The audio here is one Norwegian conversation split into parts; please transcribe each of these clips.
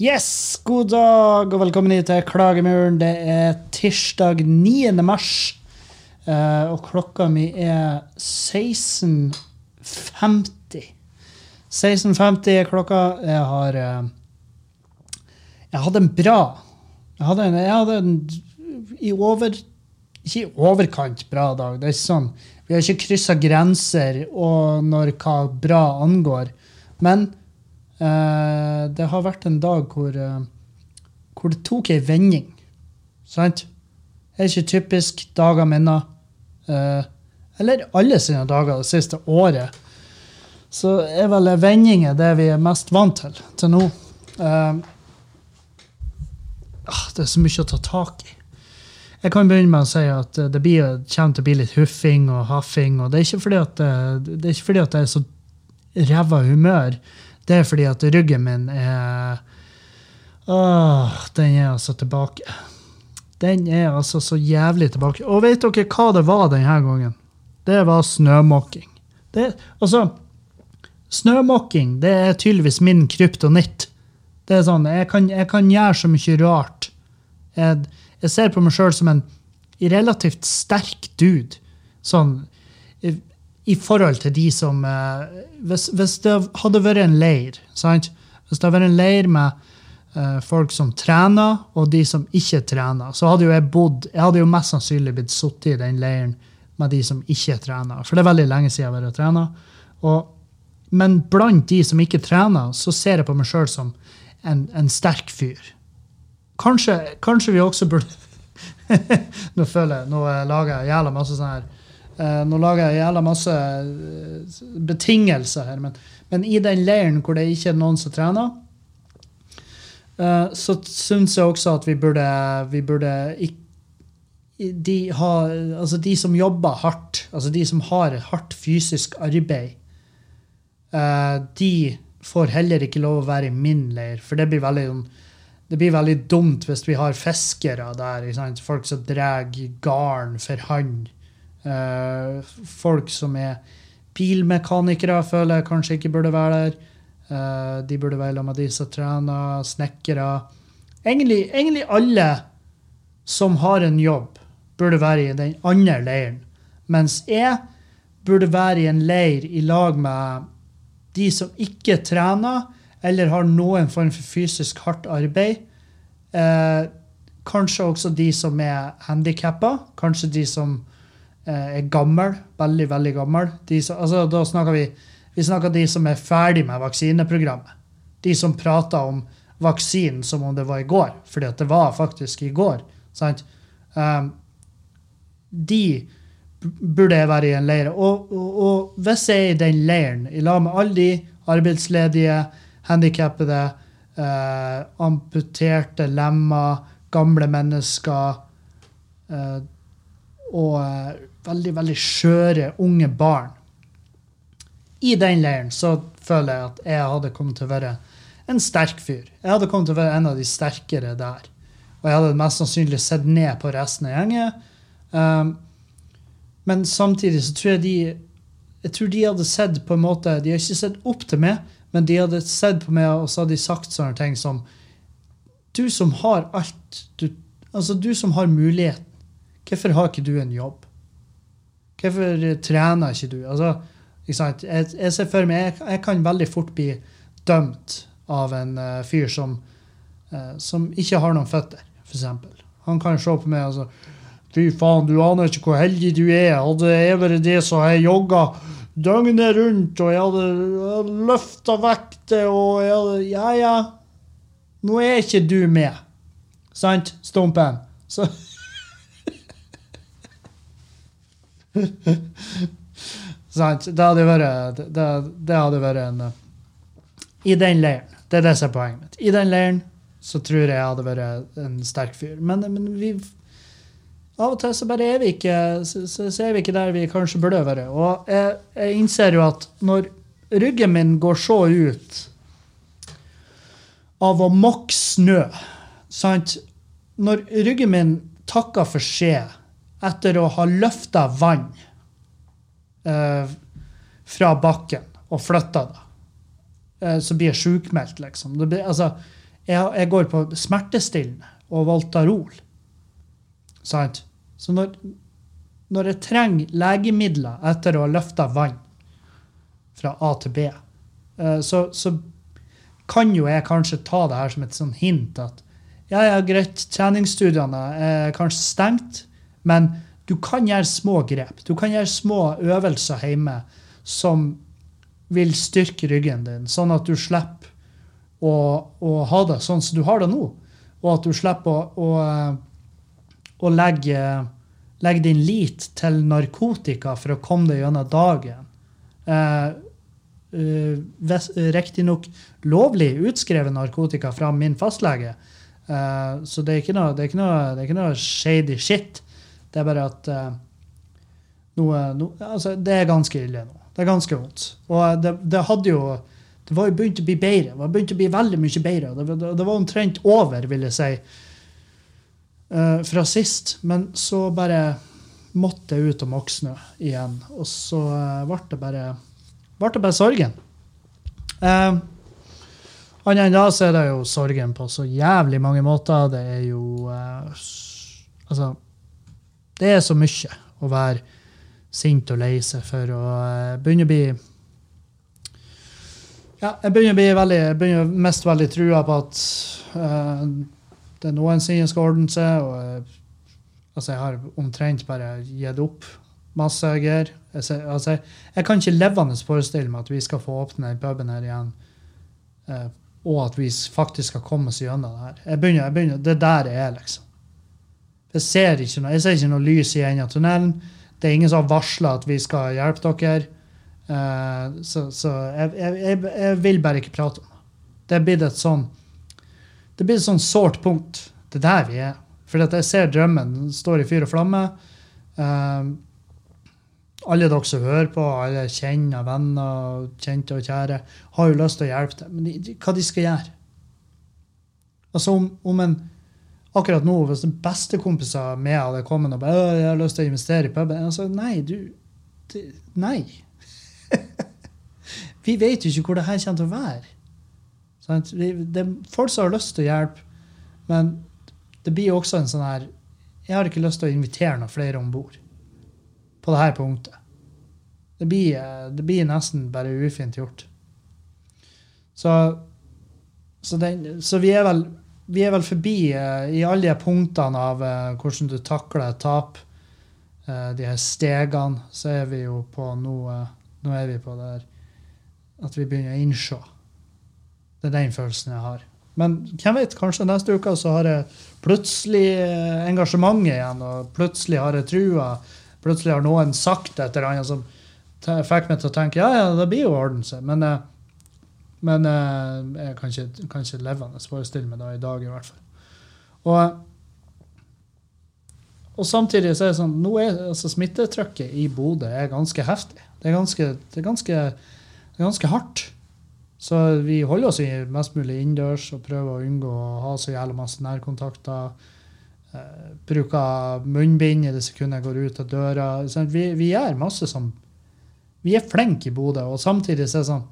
Yes, god dag og velkommen hit til Klagemuren. Det er tirsdag 9. mars, eh, og klokka mi er 16.50. 16.50 er klokka. Jeg har uh, Jeg hadde en bra Jeg hadde en, jeg hadde en i over Ikke i overkant bra dag. Det er ikke sånn, Vi har ikke kryssa grenser og når hva bra angår. Men uh, det har vært en dag hvor, hvor det tok ei vending. Sant? Det er ikke typisk dager mine. Eh, eller alle sine dager det siste året. Så er vel vendinger det vi er mest vant til til nå. Eh, ah, det er så mye å ta tak i. Jeg kan begynne med å si at det blir, kommer til å bli litt huffing og haffing. og Det er ikke fordi at, det- det er ikke fordi at jeg er så ræva humør. Det er fordi at ryggen min er Åh, den er altså tilbake. Den er altså så jævlig tilbake. Og vet dere hva det var denne gangen? Det var snømåking. Det, altså, snømåking det er tydeligvis min kryptonitt. Det er sånn, jeg kan, jeg kan gjøre så mye rart. Jeg, jeg ser på meg sjøl som en relativt sterk dude. Sånn i, i forhold til de som eh, hvis, hvis det hadde vært en leir, sant? Hvis det hadde vært en leir med folk som trener, og de som ikke trener, så hadde jo jeg bodd Jeg hadde jo mest sannsynlig blitt sittet i den leiren med de som ikke trener. For det er veldig lenge siden jeg har vært trener. Og, men blant de som ikke trener, så ser jeg på meg sjøl som en, en sterk fyr. Kanskje, kanskje vi også burde Nå føler jeg, nå eh, lager jeg jævla masse sånn her eh, Nå lager jeg jævla masse eh, betingelser her, men, men i den leiren hvor det ikke er noen som trener, eh, så syns jeg også at vi burde, vi burde de, ha, altså de som jobber hardt, altså de som har hardt fysisk arbeid, eh, de får heller ikke lov å være i min leir, for det blir veldig sånn det blir veldig dumt hvis vi har fiskere der. Folk som drar garn for hånd. Eh, folk som er bilmekanikere, føler jeg kanskje ikke burde være der. Eh, de burde være sammen med de som trener, snekkere. Egentlig, egentlig alle som har en jobb, burde være i den andre leiren. Mens jeg burde være i en leir i lag med de som ikke trener, eller har noen form for fysisk hardt arbeid. Eh, kanskje også de som er handikappa. Kanskje de som eh, er gamle, veldig, veldig gamle. Som, altså, da snakker vi, vi snakker de som er ferdig med vaksineprogrammet. De som prater om vaksinen som om det var i går, fordi at det var faktisk i går. Sant? Um, de burde jeg være i en leir. Og, og, og hvis jeg er i den leiren, i lag med alle de arbeidsledige, handikappede, eh, amputerte lemmer, gamle mennesker eh, og eh, veldig, veldig skjøre unge barn I den leiren så føler jeg at jeg hadde kommet til å være en sterk fyr. Jeg hadde kommet til å være en av de sterkere der. Og jeg hadde mest sannsynlig sett ned på resten av gjengen. Um, men samtidig så tror jeg de jeg tror de hadde sett på en måte, De har ikke sett opp til meg, men de hadde sett på meg og så hadde de sagt sånne ting som Du som har alt, du, altså du som har muligheten, hvorfor har ikke du en jobb? Hvorfor trener ikke du? Altså? Jeg, jeg ser for meg, jeg, jeg kan veldig fort bli dømt av en uh, fyr som, uh, som ikke har noen føtter, f.eks. Han kan se på meg og altså, Fy faen, du aner ikke hvor heldig du er. Hadde jeg vært det, så hadde jeg jogga døgnet rundt, og jeg hadde løfta vekter, og jeg hadde Ja, ja. Nå er ikke du med. Sant, Stumpen? Så Sant. Det hadde vært det, det hadde vært en eh, I den leiren. Det er det som er poenget mitt. I den leiren så tror jeg jeg hadde vært en sterk fyr. Men, men vi av og til så bare er vi ikke, så, så, er vi ikke der vi kanskje burde være. Og jeg, jeg innser jo at når ryggen min går så ut av å mokke snø sant? Når ryggen min takker for skje etter å ha løfta vann eh, fra bakken og flytter det, eh, så blir jeg sjukmeldt, liksom. Blir, altså, jeg, jeg går på smertestillende og Voltarol. Sant? Så når, når jeg trenger legemidler etter å ha løfta vann fra A til B, eh, så, så kan jo jeg kanskje ta det her som et sånn hint at ja, ja, greit, treningsstudiene er kanskje stengt, men du kan gjøre små grep. Du kan gjøre små øvelser hjemme som vil styrke ryggen din, sånn at du slipper å, å ha det sånn som du har det nå, og at du slipper å, å å legge, legge din lit til narkotika for å komme deg gjennom dagen. Eh, uh, Riktignok lovlig utskrevet narkotika fra min fastlege. eh, så det er, noe, det, er noe, det er ikke noe shady shit. Det er bare at uh, noe, no, altså, Det er ganske ille nå. Det er ganske vondt. Og det, det hadde jo det var jo begynt å bli bedre. Det var begynt å bli veldig mye bedre. Det, det, det var omtrent over, vil jeg si uh, fra sist. Men så bare måtte jeg ut og moksnø igjen. Og så ble det bare ble det bare sorgen. Uh, Annet enn da så er det jo sorgen på så jævlig mange måter. Det er jo uh, Altså Det er så mye å være sint og lei seg for å uh, begynne å bli Ja, jeg begynner å bli veldig, jeg begynner mest veldig trua på at uh, det noensinne skal ordne seg. og jeg, altså jeg har omtrent bare gitt opp masse greier. Altså, jeg kan ikke levende forestille meg at vi skal få åpne den puben her igjen. uh, og at vi faktisk skal komme oss gjennom det her. Jeg begynner, jeg begynner, det er der jeg er, liksom. Jeg ser ikke noe, jeg ser ikke noe lys i enden av tunnelen. Det er ingen som har varsla at vi skal hjelpe dere. Uh, så, så jeg, jeg, jeg, vil bare ikke prate om det. Det er blitt et sånn det blir et sånn sårt punkt. Det er der vi er. For jeg ser drømmen den står i fyr og flamme. Uh, alle dere som hører på, alle kjenner venner, kjente og kjære, har jo lyst til å hjelpe til. Men de, de, hva de skal gjøre? Altså om, om en Akkurat nå, hvis bestekompiser med hadde kommet og bare, jeg har lyst til å investere i puben Jeg sa Nei, du det, Nei. vi vet jo ikke hvor det her kommer til å være. Det er folk som har lyst til å hjelpe, men det blir også en sånn her Jeg har ikke lyst til å invitere noen flere om bord på dette punktet. Det blir, det blir, nesten bare ufint gjort. Så, så, den, så vi, er vel, vi, er vel, forbi uh, i alle de punktene av uh, hvordan du takler et tap. Uh, de her stegene, så er vi jo på nå Nå er vi på der at vi begynner å innse det er den følelsen jeg har. Men hvem vet, kanskje neste uke så har jeg plutselig eh, engasjementet igjen, og plutselig har jeg trua. Plutselig har noen sagt et eller annet som fikk meg til å tenke ja, ja, det blir jo orden seg. Men, eh, men eh, jeg kan ikke, kan ikke levende forestille meg det i dag, i hvert fall. Og, og samtidig så er det sånn nå er altså, Smittetrykket i Bodø er ganske heftig. Det er ganske, det er ganske, det er ganske hardt. Så vi holder oss mest mulig innendørs og prøver å unngå å ha så jævla masse nærkontakter. Eh, bruker munnbind i det sekundet jeg går ut av døra. Så vi, vi gjør masse som Vi er flinke i Bodø, og samtidig så er det sånn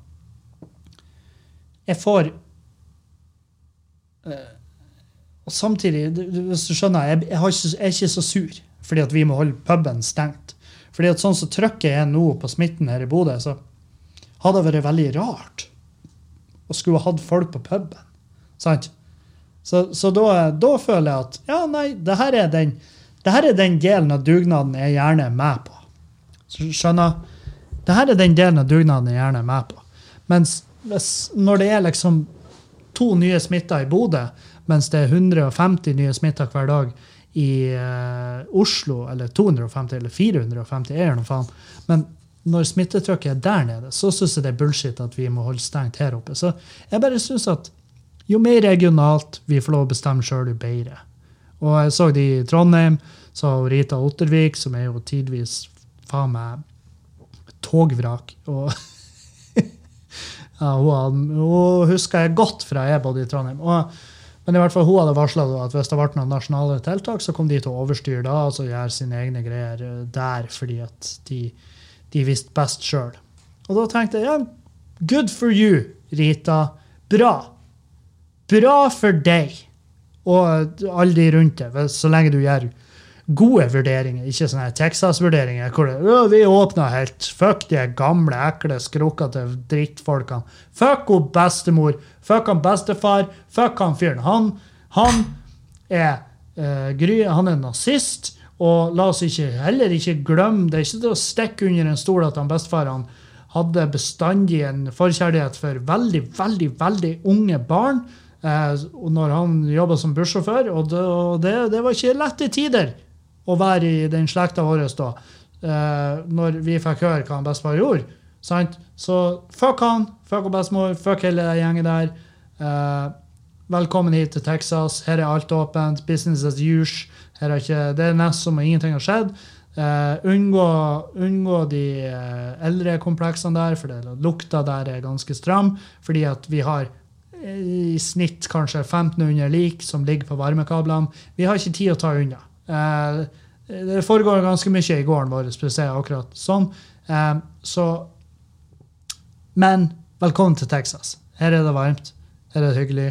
Jeg får eh, Og samtidig, hvis du skjønner, jeg, jeg, ikke, jeg er ikke så sur fordi at vi må holde puben stengt. Fordi at sånn som trykket er nå på smitten her i Bodø, så hadde det vært veldig rart å skulle hatt folk på puben. Sant? Så, så da, da, føler jeg at ja, nei, det her, er den, det her er den delen av dugnaden jeg gjerne er med på. Skjønner? Det her er den delen av dugnaden jeg gjerne er med på. Mens når det er liksom to nye smitta i Bodø, mens det er 150 nye smitta hver dag i uh, Oslo, eller 250 eller 450, er det noe faen. Men når smittetrykket er der nede, så syns jeg det er bullshit at vi må holde stengt her oppe. Så jeg bare syns at jo mer regionalt vi får lov å bestemme sjøl, jo bedre. Og jeg så de i Trondheim, så har Rita Ottervik, som er jo tidvis faen meg togvrak. Og ja, hun, hun husker jeg godt fra jeg bodde i Trondheim. Og, men i hvert fall hun hadde varsla at hvis det ble noen nasjonale tiltak, så kom de til å overstyre da, altså gjøre sine egne greier eh, der, fordi at de, de visste best sjøl. Og da tenkte jeg ja, good for you, Rita. Bra. Bra for deg og alle de rundt deg, så lenge du gjør gode vurderinger, ikke sånne Texas-vurderinger hvor det, «Å, vi åpna helt. Fuck de gamle, ekle, skrukkete drittfolkene. Fuck hun bestemor. Fuck han bestefar. Fuck han fyren. Han, han er uh, Gry, han er nazist. Og la oss ikke, heller ikke glemme, det er ikke til å stikke under en stol at han bestefar han hadde bestandig en forkjærlighet for veldig, veldig, veldig unge barn. Eh, når han jobba som bussjåfør, og det, og det, det var ikke lette tider å være i den slekta vår da, eh, når vi fikk høre hva han bestefar gjorde. Sant? Så fuck han, fuck bestemor, fuck hele den gjengen der. Eh, velkommen hit til Texas. Her er alt åpent. Business as usual. Her er ikke, det er nesten som om ingenting har skjedd. Uh, unngå, unngå de uh, eldre kompleksene der, for det, lukta der er ganske stram. Fordi at vi har i snitt kanskje 1500 lik som ligger på varmekablene. Vi har ikke tid å ta unna. Eh, det foregår ganske mye i gården vår, å si akkurat sånn. Eh, så Men velkommen til Texas. Her er det varmt. Her er det hyggelig.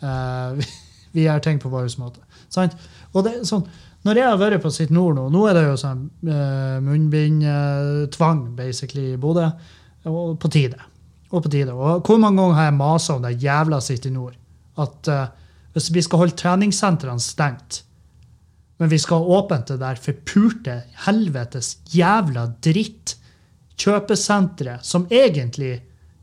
Eh, vi, vi gjør ting på vår måte. Sant? Og det sånn, når jeg har vært på Sitt Nord nå, nå er det jo sånn eh, munnbindtvang basically i Bodø, og på tide. Og på tide. Og hvor mange ganger har jeg masa om det jævla Sitt i Nord? At eh, hvis vi skal holde treningssentrene stengt, men vi skal ha åpent det der forpurte helvetes jævla dritt kjøpesenteret, som egentlig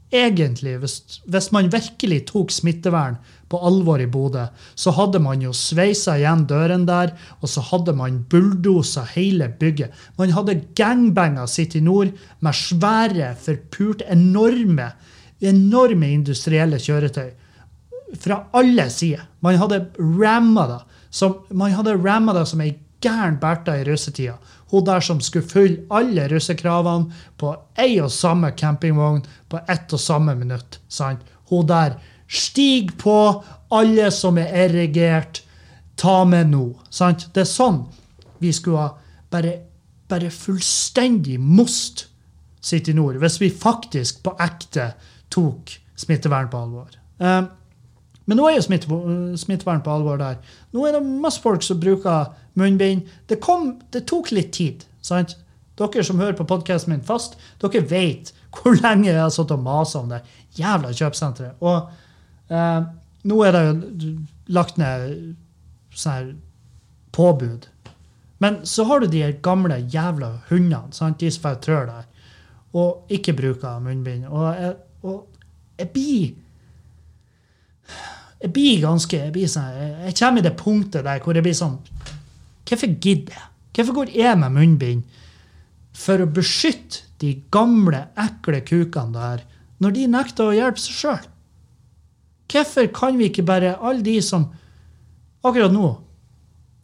Egentlig, hvis, hvis man virkelig tok smittevern på alvor i Bodø, så hadde man jo sveisa igjen døren der, og så hadde man bulldosa hele bygget. Man hadde gangbanga City Nord med svære, forpurte, enorme, enorme industrielle kjøretøy fra alle sider. Man hadde ramma det som, man hadde ramma det som ei gæren Bertha i russetida. Hun der som skulle fylle alle russekravene på ei og samme campingvogn på ett og samme minutt. Sant? Hun der Stig på, alle som er erigert, ta med nå. Sant? Det er sånn vi skulle ha bare, bare fullstendig most City Nord, hvis vi faktisk på ekte tok smittevern på alvor. Eh, men nå er jo smitte, smittevern på alvor der. Nå er det masse folk som bruker munnbind. Det, kom, det tok litt tid. sant? Dere som hører på podkasten min fast, dere vet hvor lenge jeg har sittet og masa om det jævla kjøpesenteret. Og eh, nå er det jo lagt ned sånn her påbud. Men så har du de gamle jævla hundene, sant? de som bare trør der, og ikke bruker munnbind. Og jeg, og jeg blir jeg blir ganske jeg, blir sånn, jeg, kommer i det punktet der hvor jeg blir sånn Hvorfor gidder jeg? Hvorfor går jeg med munnbind? For å beskytte de gamle, ekle kukene der, når de nekter å hjelpe seg sjøl? Hvorfor kan vi ikke bare, alle de som Akkurat nå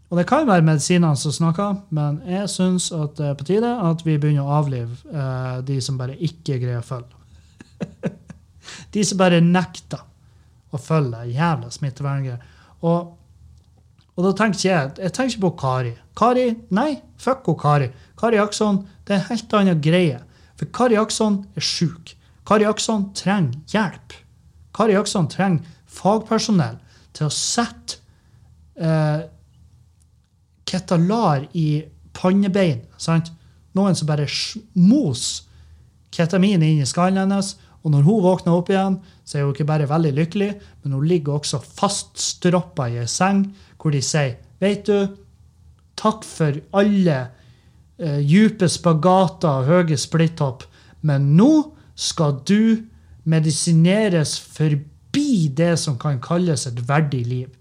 Og det kan være medisinene som snakker, men jeg syns at det er på tide at vi begynner å avlive eh, de som bare ikke greier å følge. de som bare nekter å følge det jævla smitteverngreier. Og, og da tenker jeg Jeg tenker ikke på Kari. Kari, Nei, fuck hun Kari. Kari Akson det er en helt annen greie. For Kari Akson er sjuk. Kari Akson trenger hjelp. Kari Akson trenger fagpersonell til å sette eh, ketalar i pannebein. Sant? Noen som bare mos ketamin inn i skallen hennes. Og når hun våkner opp igjen, så er hun ikke bare veldig lykkelig, men hun ligger også faststroppa i ei seng hvor de sier Vet du, takk for alle eh, dype spagater og høye splitthopp, men nå skal du medisineres forbi det som kan kalles et verdig liv.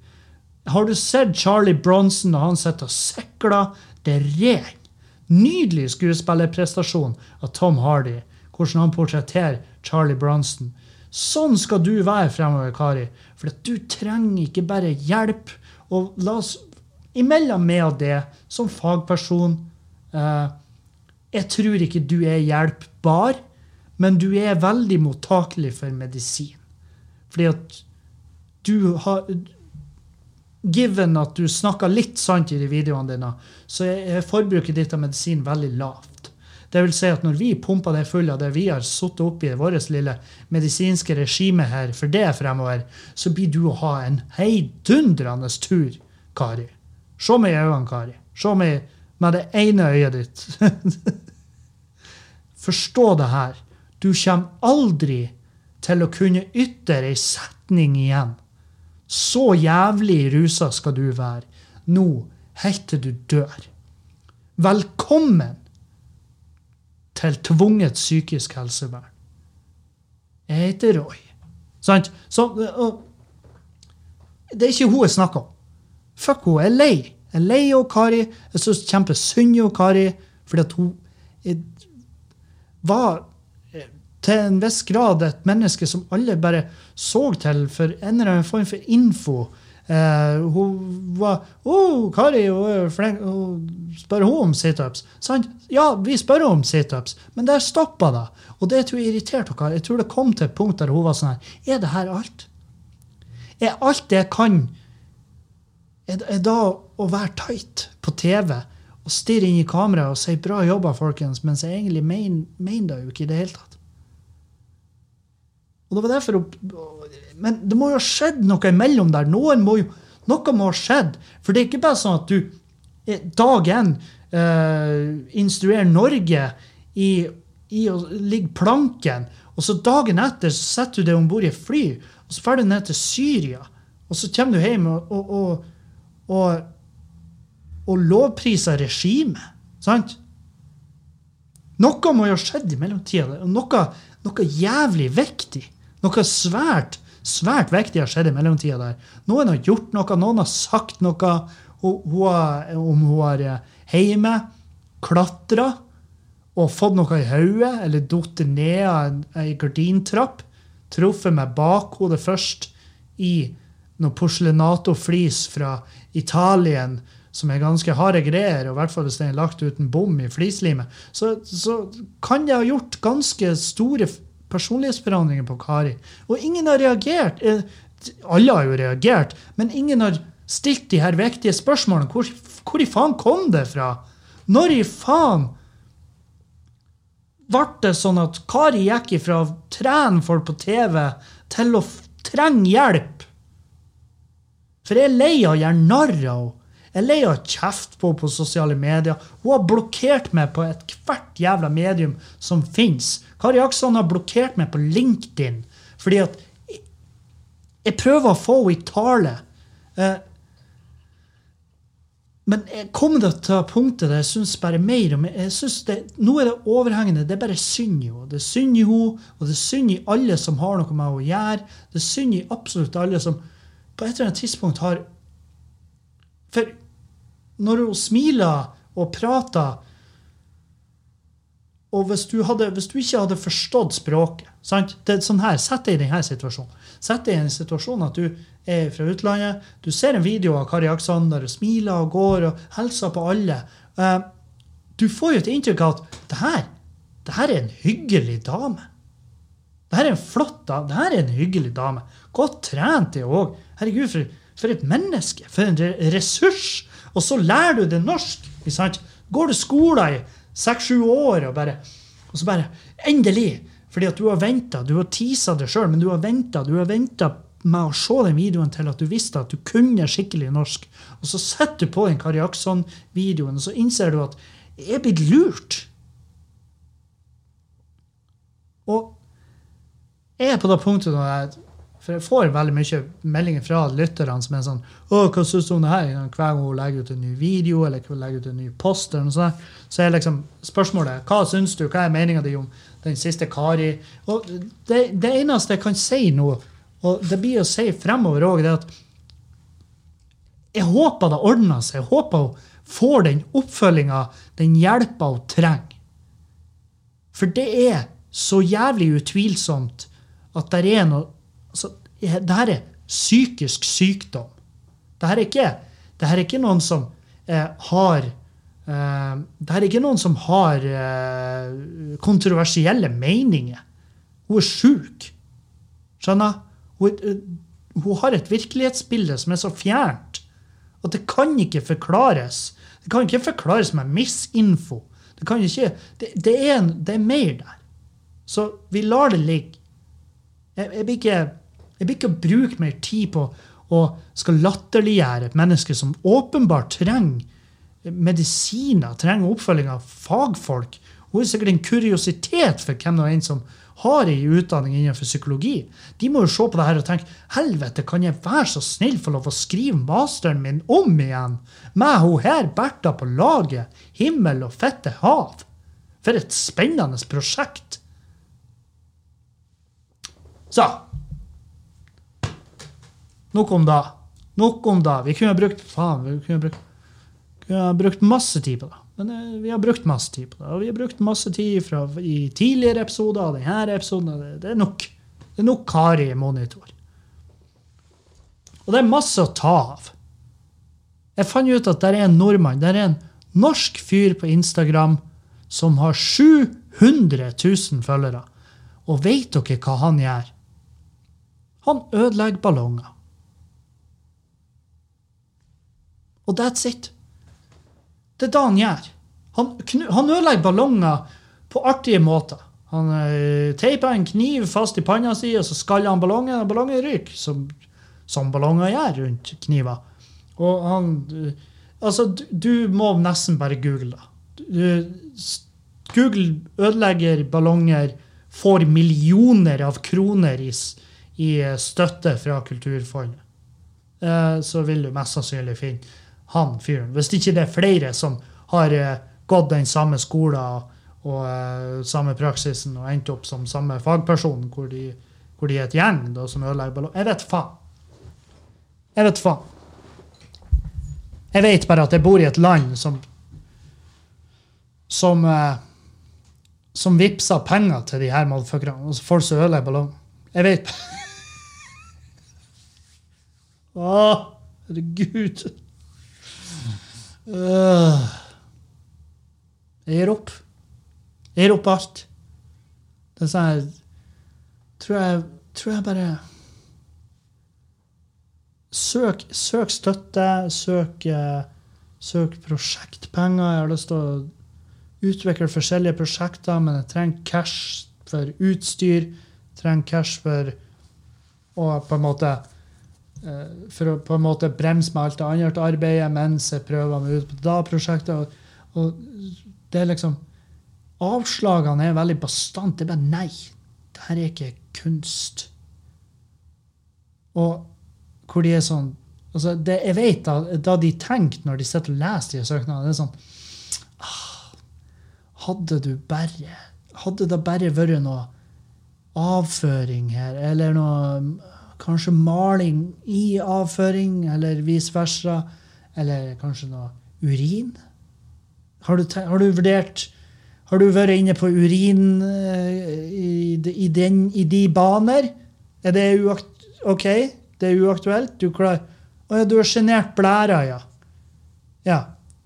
Har du sett Charlie Bronson når han sitter og sikler? Det er ren, nydelig skuespillerprestasjon av Tom Hardy. Hvordan han portretterer Charlie Bronson. Sånn skal du være fremover, Kari. For du trenger ikke bare hjelp. Og la oss imellom meg og det, som fagperson eh, Jeg tror ikke du er hjelpbar, men du er veldig mottakelig for medisin. Fordi at du har Given at du snakker litt sant i de videoene dine, så er forbruket ditt av medisin veldig lavt. Det vil si at når vi pumper det fulle av det vi har satt i vårt lille medisinske regime her for det fremover, så blir du å ha en heidundrende tur, Kari. Se meg i øynene, Kari. Se meg med det ene øyet ditt. Forstå det her. Du kommer aldri til å kunne ytre ei setning igjen. Så jævlig rusa skal du være nå helt til du dør. Velkommen til tvunget psykisk helsevern. Jeg heter Roy. Sant? Så, og, det er ikke hun jeg snakker om. Fuck henne. Jeg er lei. Jeg er lei av Kari. Jeg syns kjempesynd på Kari. Fordi at hun jeg, var eh, til en viss grad et menneske som alle bare så til for en eller annen form for info. Eh, hun var oh, Kari hun er flink. Hun spør hun om situps?' Sant? Ja, vi spør om situps, men der stoppa det. Og det tror jeg irriterte henne. Jeg tror det kom til et punkt der hun var sånn her Er det her alt? Er alt det jeg kan, er, er da å være tight på TV og stirre inn i kameraet og si 'bra jobba, folkens', mens jeg egentlig mener det jo ikke i det hele tatt? Og det var derfor Men det må jo ha skjedd noe imellom der. Noen må jo, noe må ha skjedd. For det er ikke bare sånn at du eh, dag én uh, instruerer Norge i, i å ligge planken, og så dagen etter så setter du deg om bord i et fly, og så drar du ned til Syria, og så kommer du hjem og, og, og, og, og lovpriser regimet. Sant? Noe må jo ha skjedd i mellomtida. Noe, noe jævlig viktig. Noe svært svært viktig har skjedd i mellomtida der. Noen har gjort noe, noen har sagt noe om hun har hjemme klatra og fått noe i hodet eller falt ned av ei gardintrapp. Truffet med bakhodet først i noe porselenato-flis fra Italien som er ganske harde greier, og i hvert fall hvis den er lagt uten bom i flislimet, så, så kan det ha gjort ganske store personlighetsforandringer på Kari. Og ingen har reagert. Eh, Alle har jo reagert, men ingen har stilt de her viktige spørsmålene. Hvor, hvor i faen kom det fra? Når i faen ble det sånn at Kari gikk ifra å trene folk på TV til å trenge hjelp? For jeg er lei av å gjøre narr av henne. Jeg er lei av å kjefte på på sosiale medier. Hun har blokkert meg på ethvert jævla medium som fins. Kari Akson har blokkert meg på LinkedIn fordi at jeg prøver å få henne i tale. Eh, men jeg kommer til punktet der jeg syns bare mer om jeg synes det, Nå er det overhengende. Det er bare synd i henne. Det er synd i henne, og det er synd i alle som har noe med henne å gjøre. Det er synd i absolutt alle som på et eller annet tidspunkt har For når hun smiler og prater og hvis du, hadde, hvis du, ikke hadde forstått språket sant? Det er sånn her, Sett deg i denne situasjonen. Sett deg i en situasjon at du er fra utlandet. Du ser en video av Kari Aksander og smiler og går og hilser på alle. Uh, du får jo et inntrykk av at det her, det her er en hyggelig dame. Det her er en flott dame. Det her er en hyggelig dame. Godt trent hun òg. Herregud, for, for, et menneske. For en ressurs. Og så lærer du det norsk. Sant? Går du skolen i seks-sju år, og, bare, og så bare Endelig! Fordi at du har venta. Du har tisa det sjøl, men du har venta. Du har venta med å se den videoen til at du visste at du kunne skikkelig norsk. Og så setter du på den Kari Akson-videoen, og så innser du at jeg er blitt lurt. Og jeg er på det punktet når jeg for jeg får veldig mye meldinger fra lytterne som er sånn 'Å, hva syns du om det her?' Hver gang hun legger ut en ny video eller legger ut en ny post, eller noe sånt, så er liksom spørsmålet 'Hva syns du? Hva er meninga di om den siste Kari?' Og det, det, eneste jeg kan si nå, og det blir å si fremover òg, det er at jeg håper det ordner seg. Jeg håper hun får den oppfølginga, den hjelpa hun trenger. For det er så jævlig utvilsomt at det er noe altså, det her er psykisk sykdom. Det her er ikke, det her er ikke noen som eh, har eh, Det her er ikke noen som har eh, kontroversielle meninger. Hun er sjuk. Skjønner? Hun, er- hun har et virkelighetsbilde som er så fjernt at det kan ikke forklares. Det kan ikke forklares med misinfo. Det, kan ikke, det, det, er, det er mer der. Så vi lar det ligge. Jeg, jeg, blir ikke, jeg blir ikke å bruke mer tid på å skal latterliggjøre et menneske som åpenbart trenger medisiner, trenger oppfølging av fagfolk. Hun er sikkert en kuriositet for hvem det er en som har ei utdanning innenfor psykologi. De må jo se på det her og tenke helvete, kan jeg være så snill få lov å skrive masteren min om igjen? Med hun her Bertha på laget. Himmel og fette hav. For et spennende prosjekt. Så. Nok om det. Nok om det. Vi kunne brukt faen, vi kunne brukt, kunne brukt masse tid på det. Men eh, vi har brukt masse tid på det. Og vi har brukt masse tid fra, i tidligere episoder og denne episoden. Det, det er nok. Det er nok Kari i monitor. Og det er masse å ta av. Jeg fant ut at der er en nordmann, der er en norsk fyr på Instagram som har 700 000 følgere. Og vet dere hva han gjør? Han ødelegger ballonger. Og that's it. Det er det han gjør. Han, ødelegger ballonger på artige måter. Han uh, teiper en kniv fast i panna si, og så skaller han ballongen, og ballongen ryker, som, som ballonger gjør rundt kniver. Og han uh, Altså, du, du må nesten bare google det. Google ødelegger ballonger, får millioner av kroner i, i eh, støtte fra Kulturfondet. Uh, så vil du mest sannsynlig finne han fyren. Hvis ikke det er flere som har eh, gått den samme skolen og eh, samme praksisen og endt opp som samme fagperson, hvor de, hvor de er et gjeng da, som ødelegger ballong. Jeg vet faen. Jeg vet faen. Jeg vet bare at jeg bor i et land som som eh, som vippser penger til de her motherfuckerne. Altså folk som ødelegger ballong. Jeg vet Å, herregud. Øh. Jeg gir opp. Jeg gir opp alt. Det er sånn her Tror jeg, tror jeg bare Søk, søk støtte, søk, eh, søk prosjektpenger. Jeg har lyst til å utvikle forskjellige prosjekter, men jeg trenger cash for utstyr. Jeg trenger cash for å på en måte For å på en måte bremse med alt det andre arbeidet mens jeg prøver meg ut på det prosjektet. Og, og det er liksom Avslagene er veldig bastant. Det er bare nei. Det her er ikke kunst. Og hvor de er sånn altså det, Jeg vet da, da de tenkte når de sitter og leser de søknadene, det er sånn ah, Hadde du bare Hadde det bare vært noe avføring her, eller noe Kanskje maling i avføring, eller vice versa, eller kanskje noe urin? Har du, har du vurdert Har du vært inne på urin eh, i, de- i, den, i de baner? Er det uakt... OK, det er uaktuelt. Du klarer. Å ja, du har sjenert blæra, ja. Ja,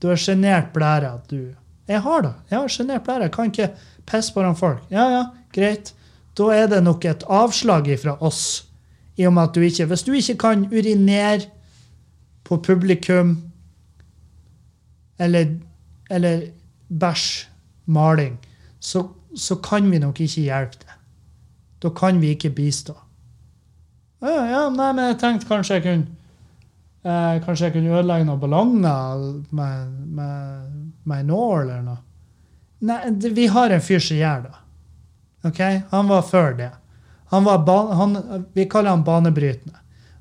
du har sjenert blæra, du. Jeg har det. Jeg har sjenert blæra. Jeg kan ikke pisse foran folk. Ja, ja, greit. Da er det nok et avslag ifra oss. I og med at du ikke Hvis du ikke kan urinere på publikum eller, eller bæsj, maling, så, så kan vi nok ikke hjelpe deg. Da kan vi ikke bistå. Ja, ja, nei, men jeg tenkte kanskje jeg kunne eh, Kanskje jeg kunne ødelegge noen ballonger med, med, med en nål eller noe. Nei, vi har en fyr som gjør det. Ok? Han var før det. Han var han, vi kaller han banebrytende.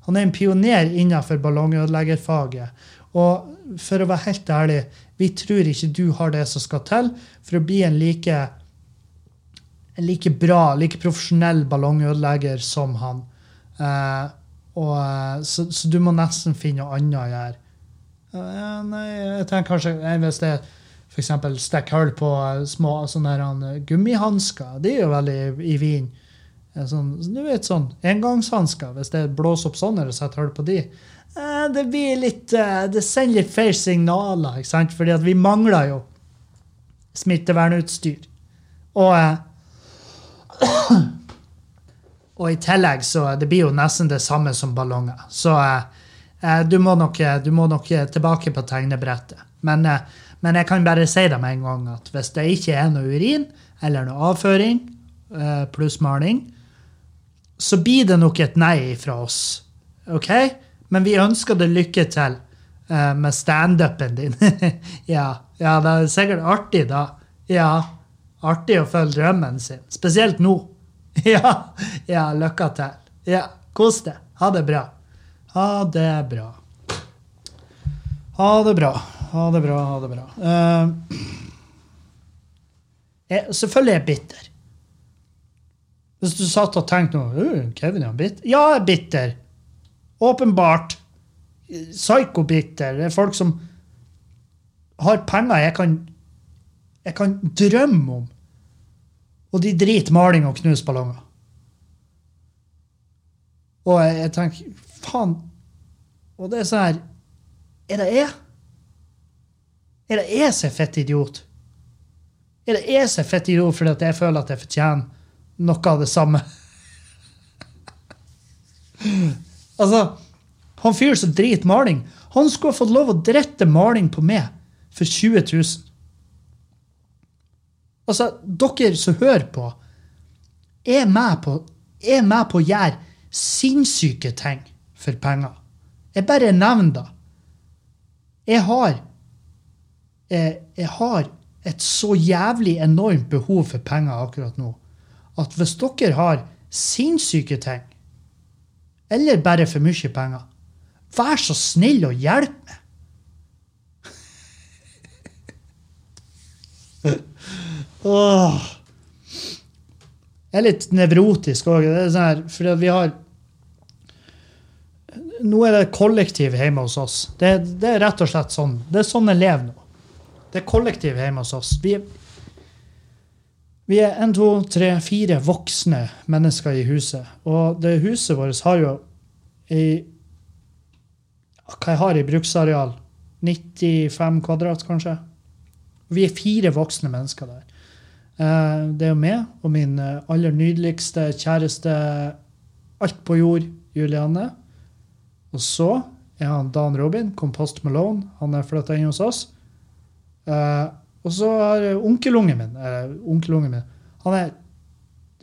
Han er en pioner innenfor ballongødeleggerfaget. Og for å være helt ærlig, vi tror ikke du har det som skal til for å bli en like, en like bra, like profesjonell ballongødelegger som han. Eh, og, eh, så, så du må nesten finne noe annet å gjøre. Eh, nei, jeg tenker kanskje eh, Hvis det eksempel stikker hull på eh, små sånne eh, gummihansker, det er jo veldig i, i vin. Sånn, du vet sånn engangshansker, hvis det blåser opp sånn eller setter hull på de. eh, Det blir litt eh, Det sender litt feil signaler, ikke sant? Fordi at vi mangler jo smittevernutstyr. Og eh, Og i tillegg så det blir jo nesten det samme som ballonger. Så du, må nok, du må nok tilbake på tegnebrettet. Men, men jeg kan bare si det med en gang at hvis det ikke er noe urin eller noe avføring pluss maling, så blir det nok et nei fra oss. OK? Men vi ønsker deg lykke til uh, med standupen din. ja, ja, det er sikkert artig, da. Ja, artig å følge drømmen sin. Spesielt nå. ja, ja, lykke til. Ja, kos deg. Ha det bra. Ha det bra. Ha det bra. Ha det bra, ha det bra. Uh, jeg, selvfølgelig er jeg bitter. Hvis du satt og tenkte «Øh, Kevin er bitter. Ja, jeg er bitter. Åpenbart. Psyko-bitter. Det er folk som har penger jeg kan, jeg kan drømme om. Og de driter maling og knuser ballonger. Og jeg, jeg tenker, faen Og det er sånn her Er det jeg? Er det jeg som er fett idiot? Er det jeg som er fett idiot fordi jeg føler at jeg fortjener noe av det samme? altså, han fyren som driter maling, han skulle ha fått lov å drette maling på meg for 20 000. Altså, dere som hører på, er med på, er med på å gjøre sinnssyke ting for penger. Jeg bare nevner det. Jeg har jeg, jeg har et så jævlig enormt behov for penger akkurat nå at hvis dere har sinnssyke ting, eller bare for mye penger, vær så snill å hjelpe meg. Åh. Jeg er litt nevrotisk òg. Sånn at vi har Nå er det kollektiv hjemme hos oss. Det, det er rett og slett sånn. Det er sånn jeg lever nå. Det er kollektiv hjemme hos oss. Vi, vi er en, to, tre, fire voksne mennesker i huset. Og det huset vårt har jo i Hva jeg har i bruksareal? 95 kvadrat, kanskje? Vi er fire voksne mennesker der. Eh, Det er jo meg og min eh, aller nydeligste kjæreste alt på jord, Juliane. Og så er han Dan Robin, Compost Malone. Han er flytta inn hos oss. Eh, og så har jeg onkelungen min eh, onkelungen min, Han er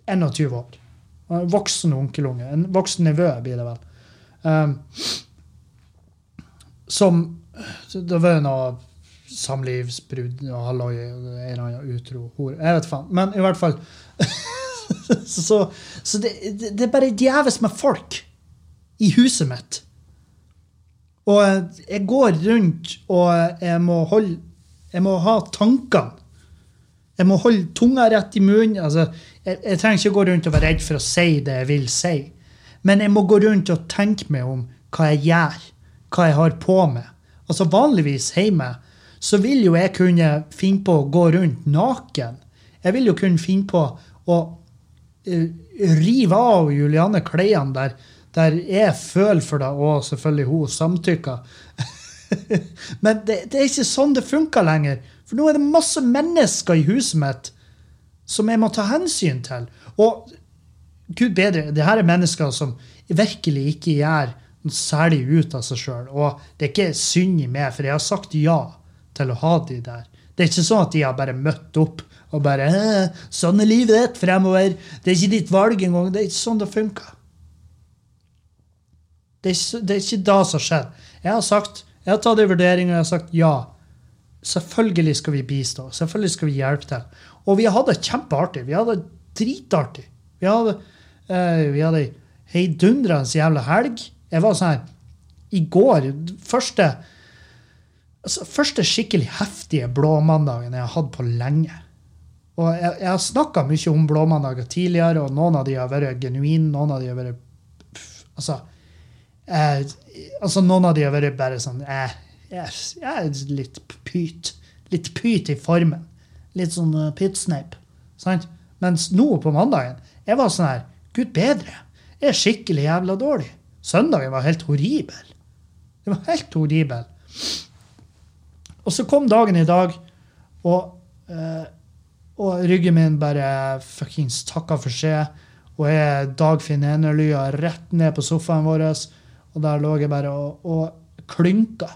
21 år. Han er en voksen onkelunge. En voksen nevø blir det vel. Um, som Det var noe samlivsbrudd og halloi, en eller annen utro hore. Jeg vet faen. Men i hvert fall Så, så det, det, det er bare djevelsk med folk i huset mitt. Og jeg går rundt, og jeg må holde Jeg må ha tankene. Jeg må holde tunga rett i munnen. Altså, jeg, jeg trenger ikke gå rundt og være redd for å si det jeg vil si. Men jeg må gå rundt og tenke meg om hva jeg gjør, hva jeg har på meg. Altså Vanligvis hjemme så vil jo jeg kunne finne på å gå rundt naken. Jeg vil jo kunne finne på å uh, rive av Juliane klærne der, der jeg føler for det, og selvfølgelig hun samtykker. Men det, det er ikke sånn det funker lenger. For nå er det masse mennesker i huset mitt som jeg må ta hensyn til. Og gud bedre, det her er mennesker som virkelig ikke gjør noe særlig ut av seg sjøl. Og det er ikke synd i meg, for jeg har sagt ja til å ha de der. Det er ikke sånn at de har bare møtt opp og bare 'Sånn er livet ditt fremover.' Det er ikke ditt valg engang. Det er ikke sånn det funker. Det er, ikke- det er ikke da som skjer. Jeg har sagt, jeg har tatt en vurdering og jeg har sagt ja. Selvfølgelig skal vi bistå. Selvfølgelig skal vi hjelpe til. Og vi hadde det kjempeartig. Vi hadde det dritartig. Vi hadde, uh, vi heidundrende jævla helg. Jeg var sånn her I går Første altså, første skikkelig heftige blåmandagen jeg har hatt på lenge. Og jeg, jeg har snakka mye om blåmandager tidligere, og noen av de har vært genuine, noen av de har vært pff, Altså, eh, altså noen av de har vært bare sånn eh, jeg, jeg er litt pyt. Litt pyt i formen. Litt sånn uh, pytsneip. Sant? Mens nå på mandagen jeg var sånn her Gud bedre. Jeg er skikkelig jævla dårlig. Søndagen var helt horribel. Det var helt horribel. Og så kom dagen i dag, og, uh, og ryggen min bare fuckings takka for seg. Og jeg Dagfinn Enerlya rett ned på sofaen vår, og der lå jeg bare og, og klynka.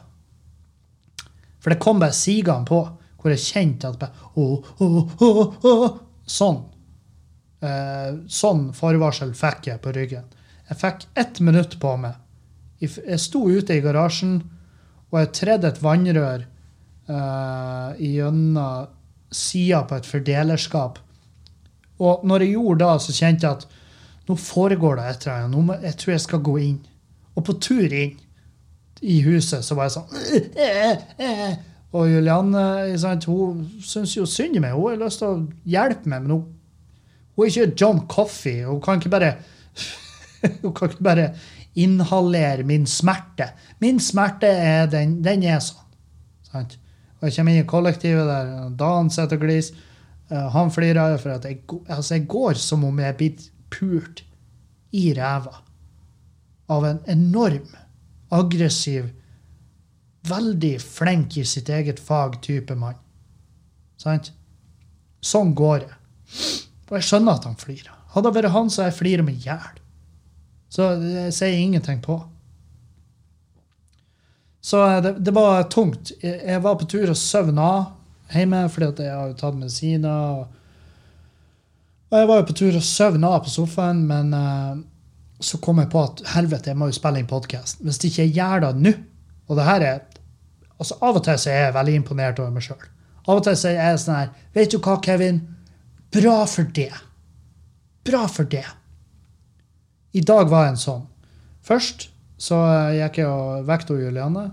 For det kom bare sigende på, hvor jeg kjente at bare oh, oh, oh, Sånn. Eh, sånn forvarsel fikk jeg på ryggen. Jeg fikk ett minutt på meg. Jeg sto ute i garasjen, og jeg tredde et vannrør eh, gjennom sida på et fordelerskap. Og når jeg gjorde det, så kjente jeg at nå foregår det et eller annet. Jeg tror jeg skal gå inn. Og på tur inn i huset så var jeg sånn eh, eh. Og Julianne sant, hun syns jo synd i meg. Hun har lyst til å hjelpe meg, men hun, hun er ikke John Coffey. Hun kan ikke bare hun kan ikke bare inhalere min smerte. Min smerte er den, den er sånn. Sant? Og jeg kommer inn i kollektivet der Dan sitter og gliser. Eh, han flirer for at jeg, altså jeg går som om jeg er blitt pult i ræva av en enorm, aggressiv, veldig flink i sitt eget fag type mann. Sant? Sånn går det. Og jeg skjønner at han flirer. Hadde det vært han, så jeg flirt meg i hjel. Så det sier ingenting på. Så eh, det, det var tungt. Jeg, var på tur og søvna hjemme fordi jeg har tatt medisiner. Og, og jeg var jo på tur og søvna på sofaen, men eh, så kom jeg på at helvete, jeg må jo spille inn podkast. Hvis ikke jeg gjør det nå Og det her er altså Av og til så er jeg veldig imponert over meg sjøl. Av og til så er jeg sånn her Vet du hva, Kevin? Bra for det. Bra for det. I dag var en sånn. Først så eh, gikk jeg og vekket Julianne.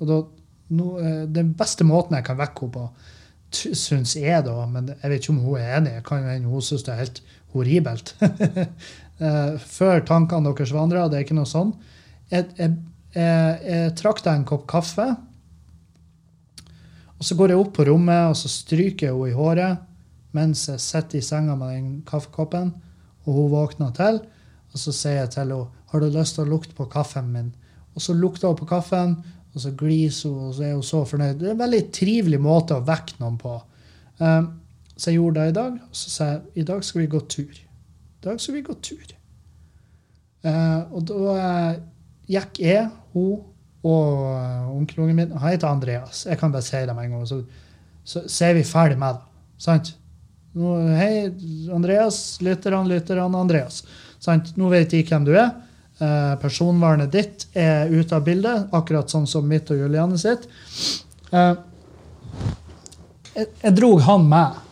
Og da, nå, eh, den beste måten jeg kan vekke henne på, syns jeg, da, men jeg vet ikke om hun er enig, jeg kan hende hun syns det er helt horribelt. Eh, Før tankene deres vandra, det er ikke noe sånn. Jeg, jeg, jeg, jeg trakk deg en kopp kaffe. Og så går jeg opp på rommet og så stryker jeg henne i håret mens jeg sitter i senga med den kaffekoppen, og hun våkner til. Og så sier jeg til henne har du lyst til å lukte på kaffen min. Og så lukter hun på kaffen, og så gliser hun, og så er hun så fornøyd. Det er en veldig trivelig måte å vekke noen på. Um, så jeg gjorde det i dag. Og så sa jeg i dag skal vi gå tur. I dag skal vi gå tur. Uh, og da eh, gikk jeg, hun og uh, onkelungen min Han heter Andreas. Jeg kan bare si det med en gang. Så, så, så er vi ferdig med det. Sant? Nå, hei, Andreas. Lytterne, lytterne, Andreas. Sant? Nå vet de hvem du er. Eh, personvernet ditt er ute av bildet, akkurat sånn som mitt og Juliane sitt. Eh, jeg, jeg drog han med.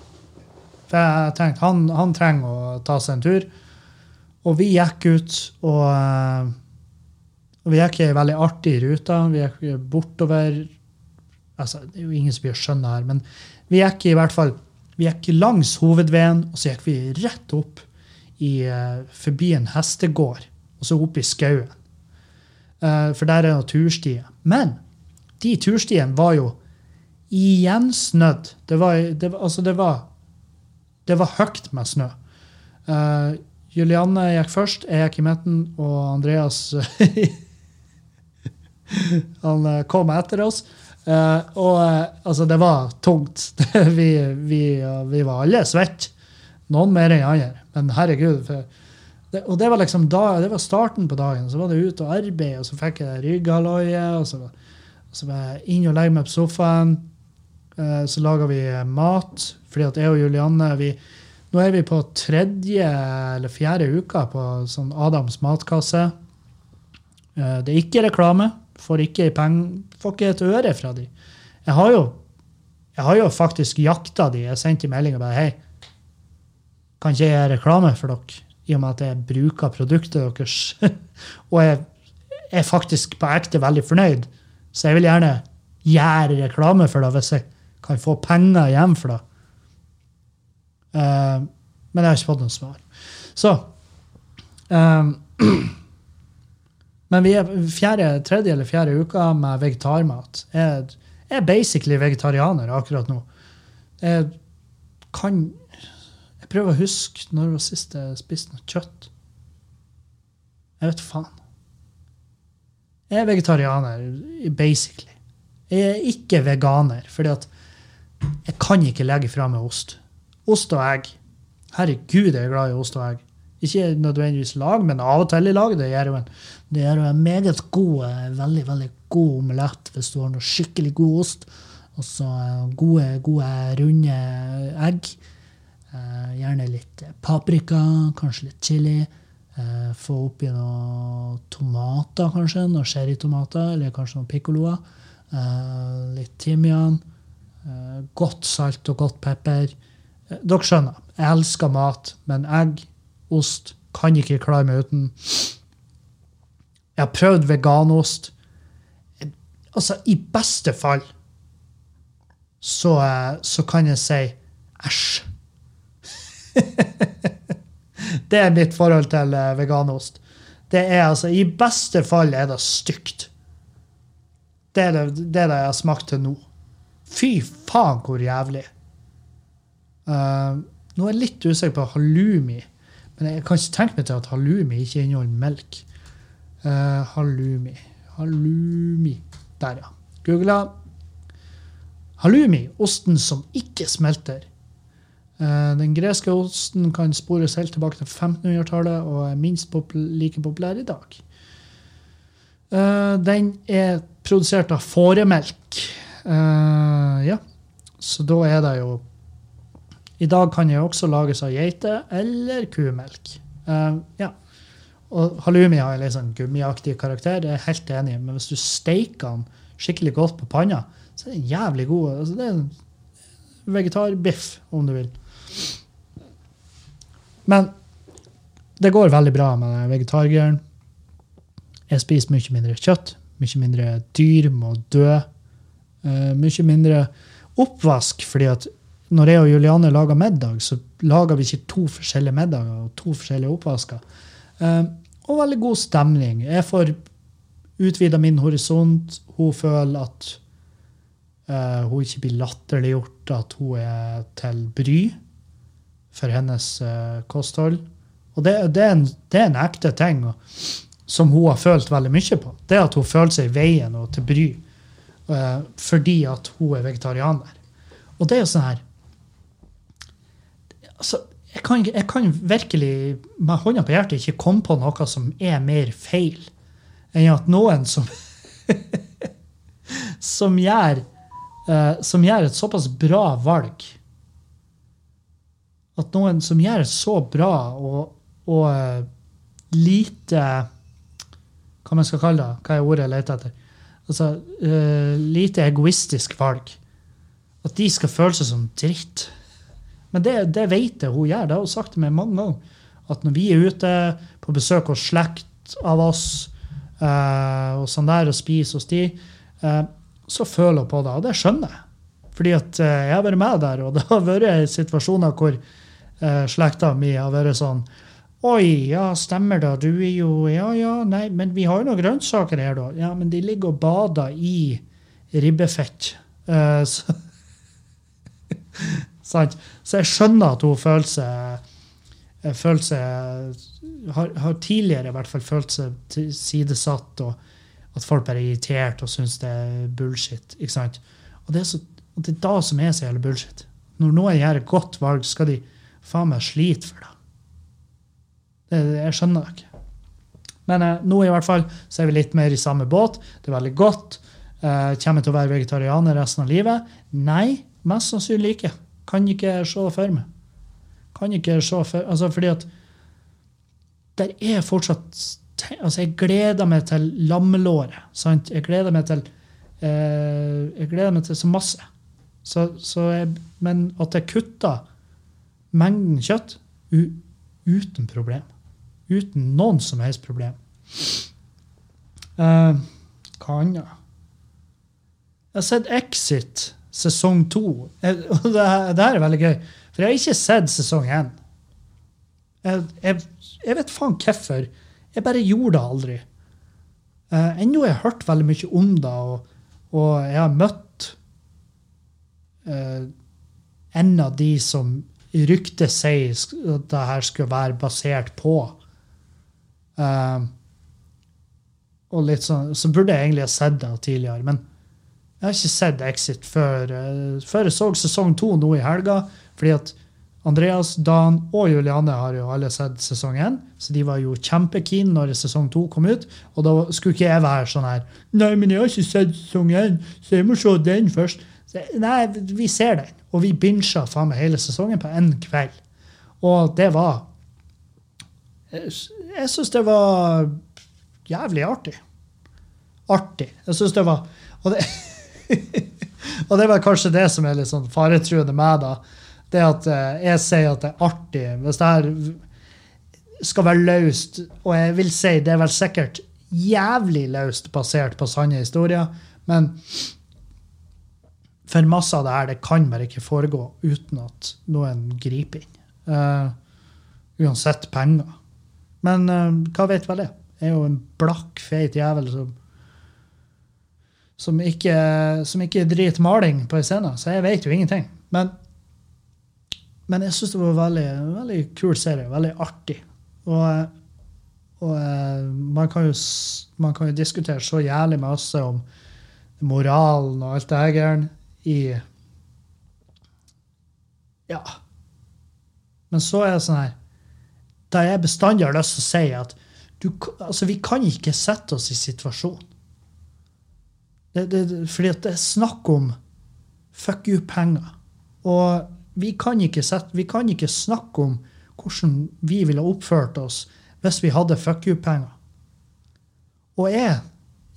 For jeg tenkte han, han trenger å ta seg en tur. Og vi gikk ut, og, eh, og vi gikk ei veldig artig rute. Vi gikk bortover altså, Det er jo ingen som blir skjønne her, men vi gikk i hvert fall vi gikk langs hovedveien, og så gikk vi rett opp i, eh, forbi en hestegård, og så opp i skauen. Eh, for der er noen turstier. Men de turstiene var jo igjen-snødd. Det var, det, altså det var det var høyt med snø. Uh, Julianne gikk først, jeg gikk i midten, og Andreas Han eh, kom etter oss. Uh, og altså, det var tungt. vi, vi, vi var alle svette. Noen mer enn andre. Men herregud. For det, og det var liksom da, det var starten på dagen. Så var det ut og arbeide, og så fikk jeg rygghalloie. Og så, så var jeg inn og legge meg på sofaen. Eh, så laga vi mat. Fordi at jeg og Julianne vi, Nå er vi på tredje eller fjerde uka på sånn Adams matkasse. Eh, Det er ikke reklame. Får ikke, får ikke et øre fra de. Jeg har jo, jeg har jo faktisk jakta de. Jeg sendte melding og bare Hei, kan ikke jeg gjøre reklame for dere? I og med at jeg bruker produktet deres. og jeg er faktisk på ekte veldig fornøyd. Så jeg vil gjerne gjøre reklame for det hvis jeg kan få penger hjem for det. Eh, men jeg har ikke fått noe svar. Så eh, Men vi er fjerde, tredje eller fjerde uka med vegetarmat. Jeg jeg er basically vegetarianer akkurat nå. Jeg kan Jeg prøver å huske når det var sist jeg spiste noe kjøtt. Jeg vet faen. Jeg er vegetarianer, basically. Jeg er ikke veganer, fordi at jeg kan ikke legge fra meg ost. Ost og egg. Herregud, jeg er glad i ost og egg. Ikke nødvendigvis lag, men av og til i lag. Det gjør jo en, det gjør jo en meget god, eh, veldig veldig god omelett hvis du har noe skikkelig god ost. Og så eh, gode, gode, runde egg. Eh, gjerne litt paprika, kanskje litt chili. Få oppi noen tomater, kanskje. Noen cherrytomater, eller kanskje noen piccoloer. Litt timian. Godt salt og godt pepper. Eh, Dere skjønner, jeg elsker mat, men egg, ost, kan ikke klare meg uten. Jeg har prøvd veganost. Altså, i beste fall så, eh, så kan jeg si æsj. det er mitt forhold til eh, veganost. Det er altså, I beste fall er det stygt. Det er det, det, er det jeg har smakt til nå. Fy faen, hvor jævlig. Eh, nå er jeg litt usikker på halloumi, men jeg kan ikke tenke meg til at halloumi ikke inneholder melk. Uh, halloumi Halloumi. Der, ja. Googla. Halloumi, osten som ikke smelter. Eh, den greske osten kan spores helt tilbake til 1500-tallet og er minst like populær i dag. Den er produsert av fåremelk. Ja, så da er det jo I dag kan jeg også lages av geite- eller kumelk. Uh, ja. Og halloumi har en litt sånn gummiaktig karakter, det er jeg helt enig i, men hvis du steiker den skikkelig godt på panna, så er den jævlig god. Altså, det er en vegetarbiff, om du vil. Men det går veldig bra med den. Jeg spiser mye mindre kjøtt. Mye mindre dyr må dø. Uh, mye mindre oppvask, fordi at når jeg og Juliane lager middag, så lager vi ikke to forskjellige middager og to forskjellige oppvasker. Eh, og veldig god stemning. Jeg får utvida min horisont. Hun føler at uh, hun ikke blir latterliggjort, at hun er til bry for hennes uh, kosthold. Og det, det, er en, det er en ekte ting og, som hun har følt veldig mye på. Det at hun føler seg i veien og til bry uh, fordi at hun er vegetarianer. Og det er jo sånn her altså, jeg, kan, jeg kan virkelig med hånda på hjertet ikke komme på noe som er mer feil enn at noen som som gjør uh, som gjør et såpass bra valg at noen som gjør et så bra og, og uh, lite Hva man skal kalle det? Hva er ordet jeg leter etter? Altså, uh, lite egoistisk valg. At de skal føle seg som dritt. Men det, det vet jeg hun gjør. Det har hun sagt til meg mange ganger. At når vi er ute på besøk hos slekt av oss, eh, og sånn der, og spiser hos de, eh, så føler hun på det. Og det skjønner jeg. Fordi at eh, jeg har vært med der, og det har vært situasjoner hvor slekta mi har vært sånn Oi, ja, stemmer det. Du er jo Ja, ja, nei, men vi har jo noen grønnsaker her, da. Ja, men de ligger og bader i ribbefett. Så Sant? Så jeg skjønner at hun føler seg eh, føler seg har, har tidligere i hvert fall følt seg tilsidesatt, og at folk er irritert og syns det er bullshit. ikke sant? Og det er, så, det er da som er så jævlig bullshit. Når noen gjør et godt valg, skal de faen meg slite for det. det jeg skjønner det ikke. Men eh, nå i hvert fall så er vi litt mer i samme båt. Det er veldig godt. Eh, kommer jeg til å være vegetarianer resten av livet? Nei, mest sannsynlig ikke. Kan ikke se det for meg. Kan ikke se for altså Fordi at der er fortsatt Altså, jeg gleder meg til lammelåret. Sant? Jeg gleder meg til eh, Jeg gleder meg til så masse. Så, så jeg, men at jeg kutter mengden kjøtt uten problem. Uten noen som helst problem. Eh, hva annet? Jeg har sett Exit sesong to. Det, det her er veldig gøy, for jeg har ikke sett sesong én. Jeg, jeg, jeg vet faen hvorfor. Jeg bare gjorde det aldri. Uh, Ennå har jeg hørt veldig mye om det, og, og jeg har møtt eh, en av de som ryktet sier at det her skulle være basert på. Eh, og litt sånn, så burde jeg egentlig ha sett det tidligere. Men jeg har ikke sett Exit før, eh, før jeg så sesong to nå i helga. fordi at Andreas, Dan og Juliane har jo alle sett sesong én, så de var jo kjempekeen når sesong to kom ut. Og da skulle ikke jeg være sånn her Nei, men jeg har ikke sett sesong én, så jeg må se den først. Så, nei, vi ser den. Og vi bincha faen meg hele sesongen på én kveld. Og det var Jeg, syns det var jævlig artig. Artig. Jeg syns det var Og det, og det var kanskje det som er litt sånn faretruende meg, da. Det at eh, jeg sier at det er artig. Hvis det her skal være løst, og jeg vil si det er vel sikkert jævlig løst basert på sanne historier, men for masse av det her, det kan bare ikke foregå uten at noen griper inn. Uh, uansett penger. Men uh, hva vet vel jeg? Jeg er jo en blakk, feit jævel som som ikke, som ikke driter maling på en scene, så jeg vet jo ingenting. Men, men jeg syns det var en veldig, veldig kul serie. Veldig artig. Og, og eh, man, kan jo, man kan jo diskutere så jævlig masse om moralen og alt det her i Ja. Men så er det sånn her Da jeg bestandig har lyst til å si at du, altså, vi kan ikke sette oss i situasjonen. Det, det, fordi det er snakk om fuck you-penger. Og vi kan, sette, vi kan ikke snakke om hvordan vi ville oppført oss hvis vi hadde fuck you-penger. Og jeg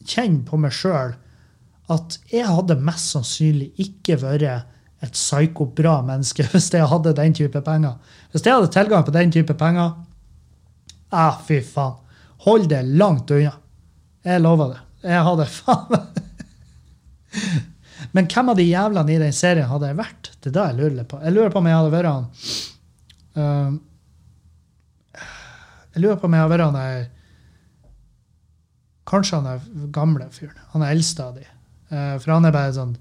kjenner på meg sjøl at jeg hadde mest sannsynlig ikke vært et psyko-bra menneske hvis jeg hadde den type penger. Hvis jeg hadde tilgang på den type penger ah, fy faen. Hold det langt unna. Jeg lover det. Jeg hadde faen Men hvem av de jævlene i den serien hadde jeg vært? Det er det jeg lurer på. Jeg lurer på om jeg hadde vært han Ehm, Jeg lurer på om jeg hadde vært han der Kanskje han er gamle fyren. Han er eldste av de. Uh, for han er bare sånn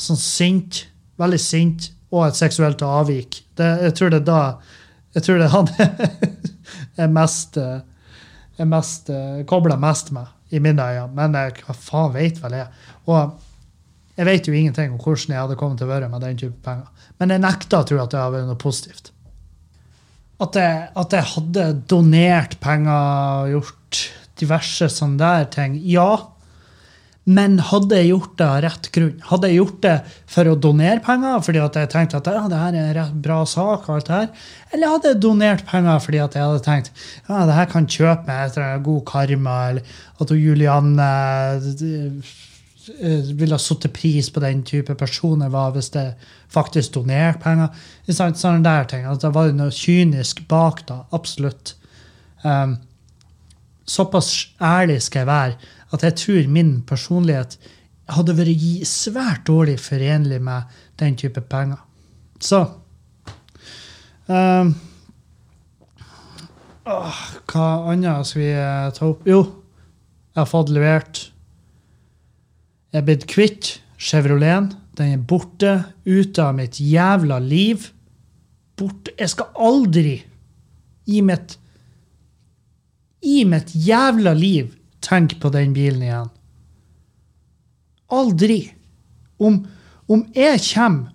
Sånn sint. Veldig sint. Og et seksuelt avvik. Det, jeg tror det er da Jeg tror det er han er mest eh, er uh, kobla mest med i mine øyne. Men jeg, hva faen vet vel jeg? Og jeg vet jo ingenting om hvordan jeg hadde kommet til å være med den type penger. Men jeg nekter å tro at det hadde vært noe positivt. At jeg, at jeg hadde donert penger, gjort diverse sånne der ting. Ja, men hadde jeg gjort det av rett grunn? Hadde jeg gjort det for å donere penger fordi at jeg tenkte at ja, det her er en bra sak? alt det her? Eller hadde jeg donert penger fordi at jeg hadde tenkt ja, det her kan kjøpe meg etter en god karma, eller at Julianne eh, ville ha satt pris på den type person jeg var hvis jeg faktisk donerte penger. Sånne der ting. Altså, det var noe kynisk bak da, absolutt. Um, såpass ærlig skal jeg være at jeg tror min personlighet hadde vært svært dårlig forenlig med den type penger. Så um, åh, Hva annet skal vi eh, ta opp? Jo, jeg har fått levert. Jeg er blitt kvitt Chevroleten. Den er borte, ute av mitt jævla liv. Borte. Jeg skal aldri i mitt i mitt jævla liv tenke på den bilen igjen. Aldri. Om, om jeg kommer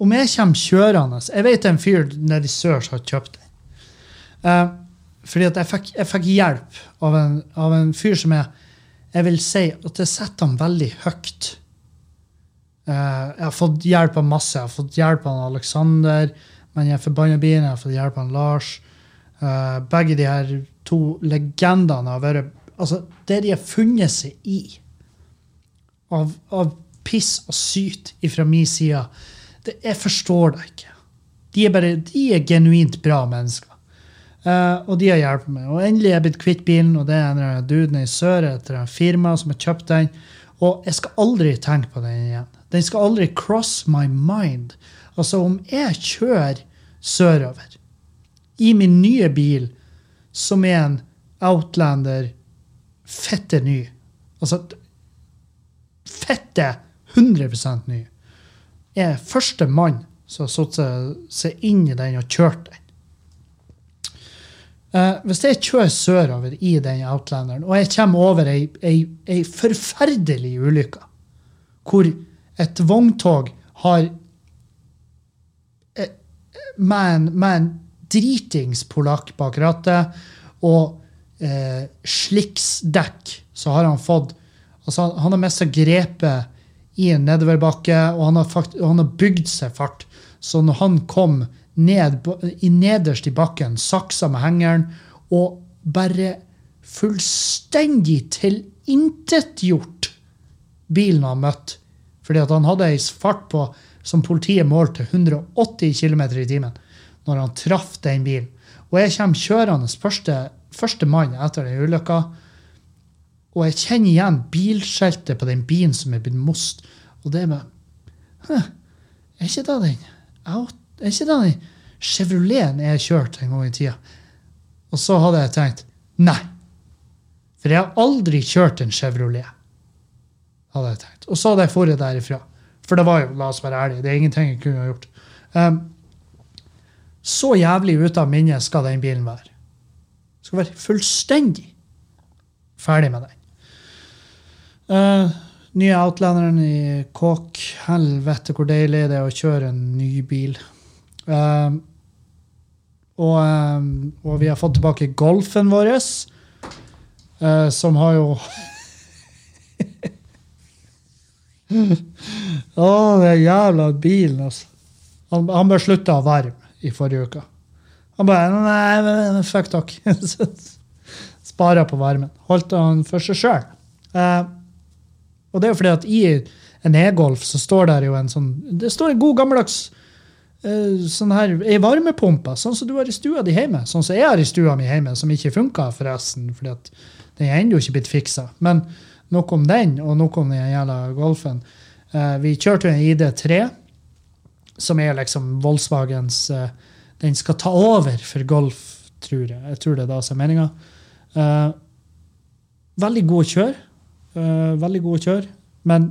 Om jeg kommer kjørende Jeg vet en fyr nede i sør som har kjøpt den. Uh, fordi at jeg fikk, jeg fikk hjelp av en, av en fyr som jeg Jeg vil si at jeg setter han veldig høyt. Uh, jeg har fått hjelp av masse. Jeg har fått hjelp av Alexander, men jeg forbanna bilen. Jeg har fått hjelp av Lars. Uh, begge de her to legendene har vært Altså, det de har funnet seg i av, av piss og syt fra min side, det, jeg forstår det ikke. De er bare, de er genuint bra mennesker. Uh, og de har hjulpet meg. Og endelig er jeg blitt kvitt bilen, og det er en av dudene i sør etter en firma som har kjøpt den. Og jeg skal aldri tenke på den igjen. Den skal aldri cross my mind. Altså, om jeg kjører sørover i min nye bil, som er en Outlander fette ny Altså fette 100% ny. Er første mann som har satt seg- inn i den og kjørt den. Uh, hvis jeg kjører sørover i den Outlanderen, og jeg kommer over ei, ei, ei forferdelig ulykke, hvor et vogntog har eh, med en dritings polakk bak rattet og eh, sliksdekk, så har han fått altså Han har mista grepet i en nedoverbakke, og han har, fakt, han har bygd seg fart. Så når han kom ned, i nederst i bakken, saksa med hengeren, og bare fullstendig tilintetgjort bilen han møtte. Fordi han hadde ei fart på som politiet målte 180 km i timen når han traff den bilen. Og jeg kommer kjørende første, første mann etter den ulykka, og jeg kjenner igjen bilskiltet på den bilen som er blitt most. Og det er med er ikke det den Er ikke det den Chevroleten jeg kjørte en gang i tida? Og så hadde jeg tenkt nei. For jeg har aldri kjørt en Chevrolet. hadde jeg tenkt. Og så hadde jeg dratt derifra. For det var jo, la oss være ærlige, det er ingenting jeg kunne ha gjort. Um, så jævlig ute av minnet skal den bilen være. Skal være fullstendig ferdig med den. Uh, nye Outlanderen i kåk. Helvete, hvor deilig det er å kjøre en ny bil. Uh, og, um, og vi har fått tilbake Golfen vår, som har jo Å, den jævla bilen, altså. Han, han bør slutte å varme i forrige uke. Han bare Nei, fuck dere. Sparer på varmen. Holdt han for seg sjøl. Eh, og det er jo fordi at i en e-golf så står der jo en sånn Det står en god gammeldags eh, sånn her, ei varmepumpe, sånn som du har i stua di hjemme. Sånn som jeg har i stua mi hjemme, som ikke funka, forresten, fordi at den er ennå ikke blitt fiksa. Men nok om den, og nok om den jævla golfen. Eh, vi kjørte jo en ID3, som er liksom Volkswagens eh, Den skal ta over for Golf, tror jeg. Jeg tror det er det som er meninga. Eh, veldig god å kjøre. Eh, veldig god å kjøre. Men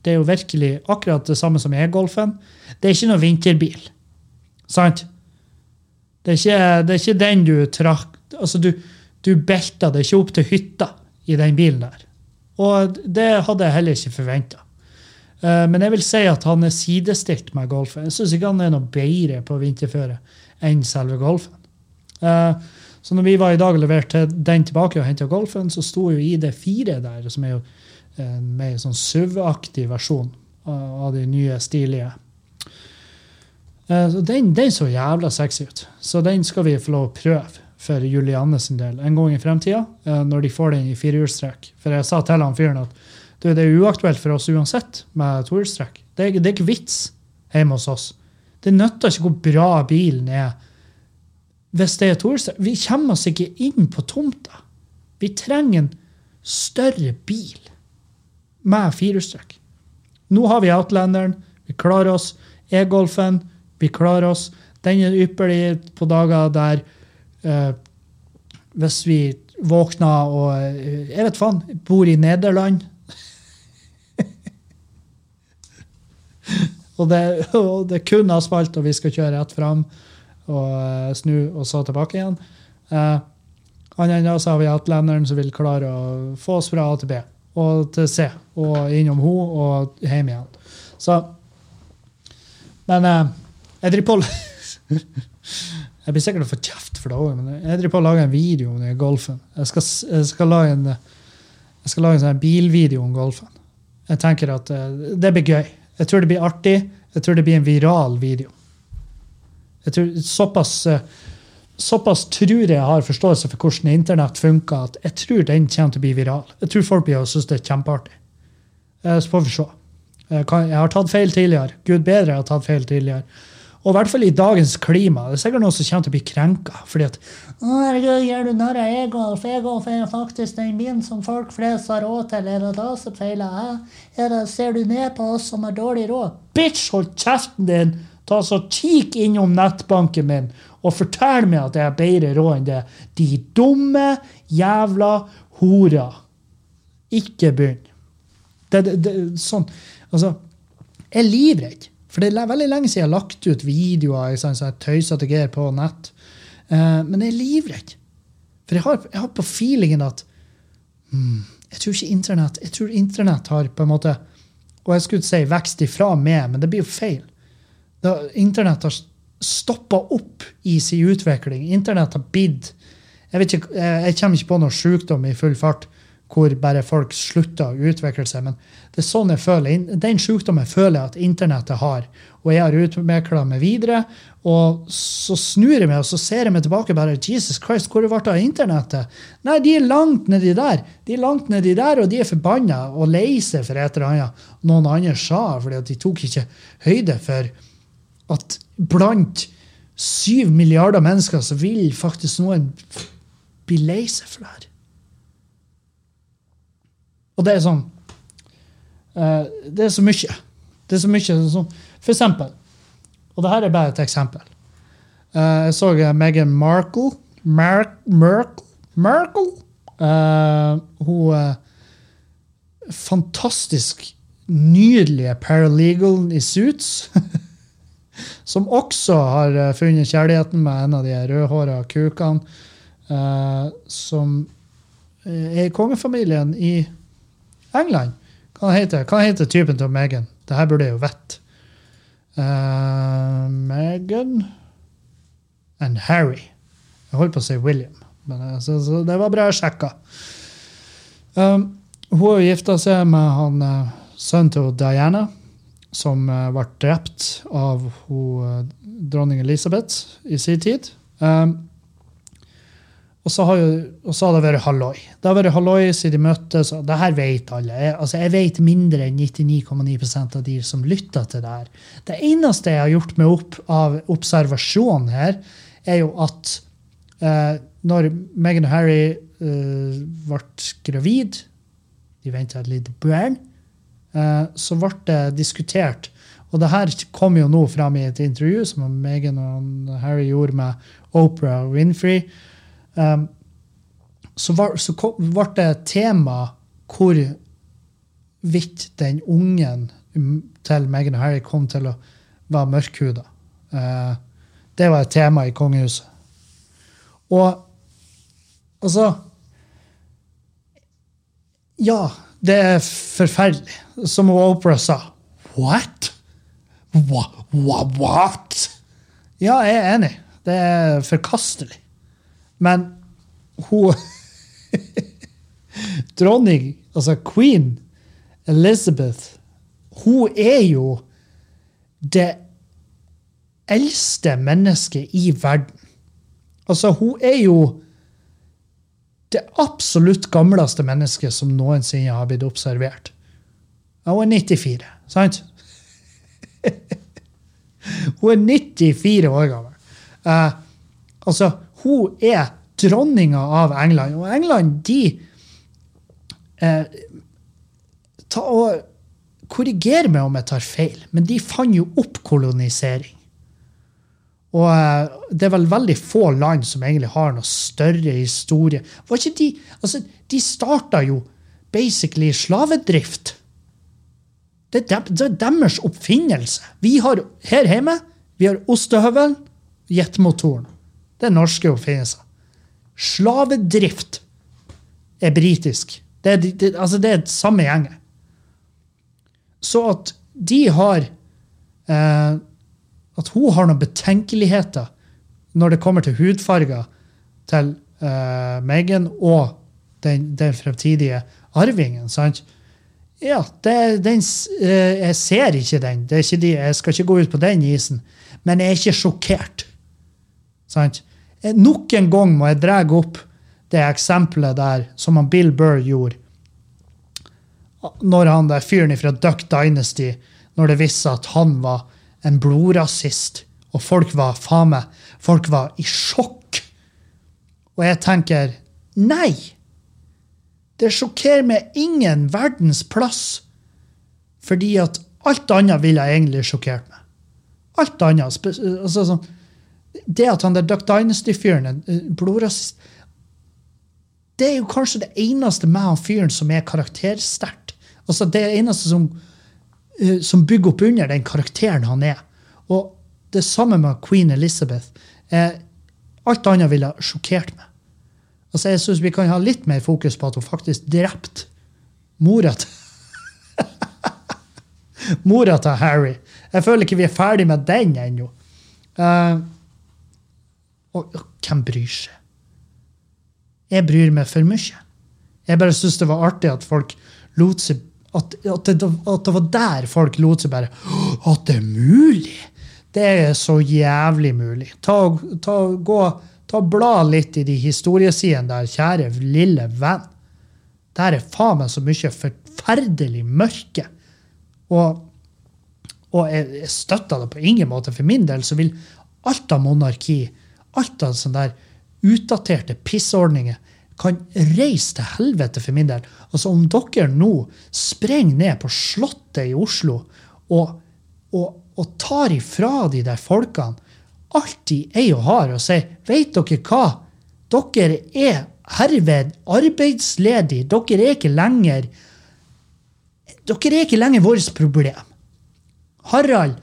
det er jo virkelig akkurat det samme som e-golfen. Det er ikke noe vinterbil. Sant? Det er ikke, det er ikke den du trakk Altså, du, du belter det ikke opp til hytta i den bilen der. Og det hadde jeg heller ikke forventa. Men jeg vil si at han er sidestilt med golfen. Jeg syns ikke han er noe bedre på vinterføre enn selve golfen. Eh, Så når vi var i dag og leverte den tilbake og henta golfen, så sto jo ID4 der, som er jo en mer sånn SUV-aktig versjon av de nye stilige. Eh, Så den, den så jævla sexy ut. Så den skal vi få lov å prøve for Julianne sin del en gang i fremtida, eh, når de får den i firehjulstrekk. For jeg sa til han fyren at du, det er uaktuelt for oss uansett med tohjulstrekk. Det, det er ikke vits hjemme hos oss. Det nytter ikke hvor bra bilen er hvis det er tohjulstrekk. Vi kommer oss ikke inn på tomta. Vi trenger en større bil med firehjulstrekk. Nå har vi Outlanderen, vi klarer oss. E-Golfen, vi klarer oss. Den er ypperlig på dager der eh, Hvis vi våkner og eh, Jeg vet faen, bor i Nederland. Og, det, og det er kun asfalt, og vi skal kjøre rett fram og eh, snu, og så tilbake igjen. Eh, Annet enn så har vi Outlanderen som vil klare å få oss fra A til B og til C, og innom ho og hjem igjen. Så Men eh, jeg driver på Jeg blir sikkert å få kjeft for det òg, men jeg driver på å lage en video om golfen. Jeg skal, jeg skal lage en jeg skal lage en sånn bilvideo om golfen. Jeg tenker at eh, det blir gøy. Jeg tror det blir artig. Jeg tror det blir en viral video. Jeg tror Såpass, eh, såpass tror jeg har forståelse for hvordan internett funker, at jeg tror den kommer til å bli viral. Jeg tror folk blir synes det er kjempeartig. Eh, Så får vi se. Jeg har tatt feil tidligere. Gud bedre, jeg har tatt feil tidligere. Og i hvert fall i dagens klima. Det er sikkert noen som kommer til å bli krenka. fordi at «Å, herregud, gjør du narr av Egolf? Egolf er faktisk den bilen som folk flest har råd til. Er det da som feiler? Er det, ser du ned på oss som har dårlig råd? Bitch, hold kjeften din! Ta så Kikk innom nettbanken min og fortell meg at jeg har bedre råd enn det. De dumme jævla horer. Ikke begynn. Det, det, sånn, altså, jeg er livredd. For det er veldig lenge siden jeg har lagt ut videoer i jeg tøyser til greier på nett. Eh, men jeg er livredd. For jeg har, jeg har på feelingen at hmm, jeg tror ikke internett jeg tror internett har på en måte Og jeg skulle si vekst ifra meg, men det blir jo feil. Internett har stoppa opp i sin utvikling. Internett har bidd. jeg, ikke, jeg jeg kommer ikke på noe sykdom i full fart hvor bare folk slutter å utvikle seg, men det er sånn jeg føler. Den sykdommen føler jeg at internettet har, og jeg har utvikla meg videre. Og så snur jeg meg og så ser jeg meg tilbake bare Jesus Christ, hvor det ble av internettet? Nei, de er langt nedi der. De er langt nedi der, og de er forbanna og lei seg for et eller annet noen andre sa, fordi at de tok ikke høyde for at blant syv milliarder mennesker så vil faktisk noen bli lei seg for det her. Og det er sånn uh, Det er så mye. Det er så mye sånn, For eksempel, og det her er bare et eksempel. uh, jeg så eh, Meghan Markle Mar Merkel? Merkel? Eh, hun fantastisk nydelige paralegal i Suits. som også har funnet kjærligheten med en av de rødhåra kukene. Uh, som er i kongefamilien i England. Hva heter, hva heter typen til Meghan? Det her burde jeg jo vite. Uh, Meghan and Harry. Jeg holdt på å si William, men eh, så, så det var bra jeg sjekka. Um, hun har gifta seg med han eh, sønnen til Diana, som ble drept av hun, dronning Elisabeth i sin tid. Um, og så har, jo, og så har det vært halloi. Det har vært halloi siden de møttes. og Det her vet alle. Jeg, altså jeg vet mindre enn 99,9% av de som lytter til det her. Det eneste jeg har gjort meg opp av observasjon her, er jo at eh, når Meghan og Harry eh, ble gravid De venta et lite barn. Eh, så ble det diskutert. Og det her kom jo nå fram i et intervju som Meghan og Harry gjorde med Oprah Winfrey. Um, så, var, så kom, ble det et tema hvor vidt den ungen til Meghan og Harry kom til å være mørkhuda. Uh, det var et tema i kongehuset. Og altså Ja, det er forferdelig. Som Oprah sa. What? Wha, wha, what? Ja, jeg er enig. Det er forkastelig. Men hun Dronning, altså queen Elizabeth, hun er jo det eldste mennesket i verden. Altså, hun er jo det absolutt gamleste mennesket som noensinne har blitt observert. Hun er 94, sant? hun er 94 år gammel. Uh, altså, hun er dronninga av England. Og England, de eh, ta og Korriger meg om jeg tar feil, men de fant jo opp kolonisering. Og eh, det er vel veldig få land som egentlig har noe større historie. Var ikke de altså, De starta jo basically slavedrift. Det er, dem, det er deres oppfinnelse. Vi har her hjemme vi har ostehøvelen, jetmotoren. Det er norske oppfinnelser. Slavedrift er britisk. Det er, det, altså det er samme gjengen. Så at de har eh, At hun har noen betenkeligheter når det kommer til hudfarger til eh, Meghan og den, den fremtidige arvingen. sant? Ja, det, den, eh, jeg ser ikke den. Ikke de, jeg skal ikke gå ut på den isen. Men jeg er ikke sjokkert. Sant? Eh, Nok en gang må jeg dra opp det eksempelet der som han Bill Burr gjorde. Når han der fyren fra Duck Dynasty, når det viste seg at han var en blodrasist, og folk var faen meg Folk var i sjokk. Og jeg tenker nei! Det sjokkerer meg ingen verdens plass. Fordi at alt annet ville jeg egentlig sjokkert meg. Alt annet. Altså, sånn, det at han der Duck Dynasty-fyren eh, blodrasist Det er jo kanskje det eneste med han fyren som er karaktersterkt. Altså, det eneste som, eh, som bygger opp under den karakteren han er. Og det samme med Queen Elizabeth. Eh, alt annet ville ha sjokkert meg. Altså, Jeg syns vi kan ha litt mer fokus på at hun faktisk drepte mora til Mora til Harry. Jeg føler ikke vi er ferdig med den ennå. Eh, og, hvem bryr seg? Jeg bryr meg for mye. Jeg bare syns det var artig at folk lot seg at, at, det, at det var der folk lot seg bare At det er mulig! Det er så jævlig mulig. Ta, ta, gå, ta Bla litt i de historiesidene der, kjære lille venn. Der er faen meg så mye forferdelig mørke. Og, og jeg, jeg støtter det på ingen måte. For min del så vil alt av monarki, alt av sånne der utdaterte pissordninger, kan reise til helvete for min del. Altså Om dere nå sprenger ned på Slottet i Oslo og, og, og tar ifra de der folkene alt de eier og har, og sier Vet dere hva? Dere er herved arbeidsledige. Dere er ikke lenger Dere er ikke lenger vårt problem. Harald,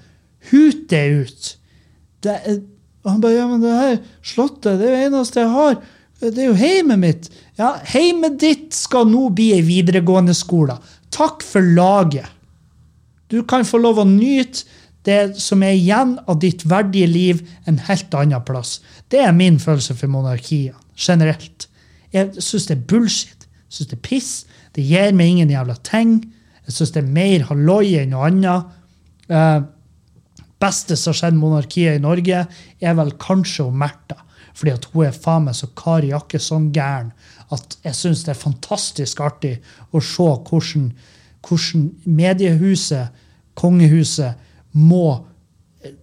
hut det ut. Det, er- han bare, ja, men det her slottet, det er jo eneste jeg har. Det er jo heimet mitt. Ja, heimet ditt skal nå bli ei videregående skole. Takk for laget. Du kan få lov å nyte det som er igjen av ditt verdige liv en helt annen plass. Det er min følelse for monarkiet generelt. Jeg syns det er bullshit. Jeg syns det er piss. Det gir meg ingen jævla ting. Jeg syns det er mer halloi enn noe annet. Eh, beste som har skjedd monarkiet i Norge, er vel kanskje om Märtha. Fordi at hun er faen meg så Kari Jakkesson gæren at jeg syns det er fantastisk artig å se hvordan, hvordan mediehuset, kongehuset, må eh,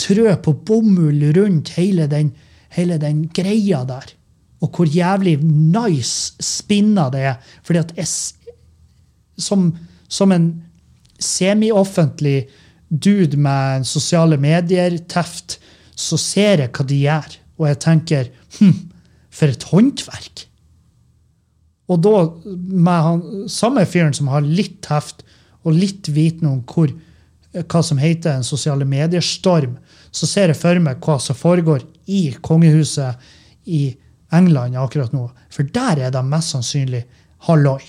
trø på bomull rundt hele den, hele den greia der. Og hvor jævlig nice spinna det er. Fordi at jeg, som, som en semi-offentlig dude med sosiale medier-teft, så ser jeg hva de gjør. Og jeg tenker hm, for et håndverk. Og da, med han, samme fyren som har litt teft og litt viten om hvor, hva som heter en sosiale medier-storm, så ser jeg for meg hva som foregår i kongehuset i England akkurat nå. For der er det mest sannsynlig halloi.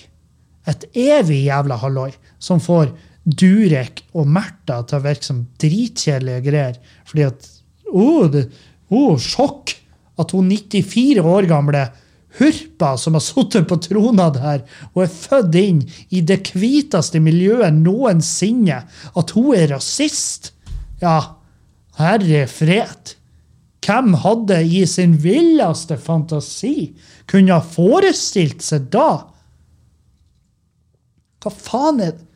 Et evig jævla halloi som får Durek og Märtha til å virke som dritkjedelige greier. Fordi at Å, oh, sjokk! At hun 94 år gamle hurpa som har sittet på trona der og er født inn i det hviteste miljøet noensinne, at hun er rasist. Ja, herre fred. Hvem hadde i sin villeste fantasi kunne ha forestilt seg da? Hva faen er det?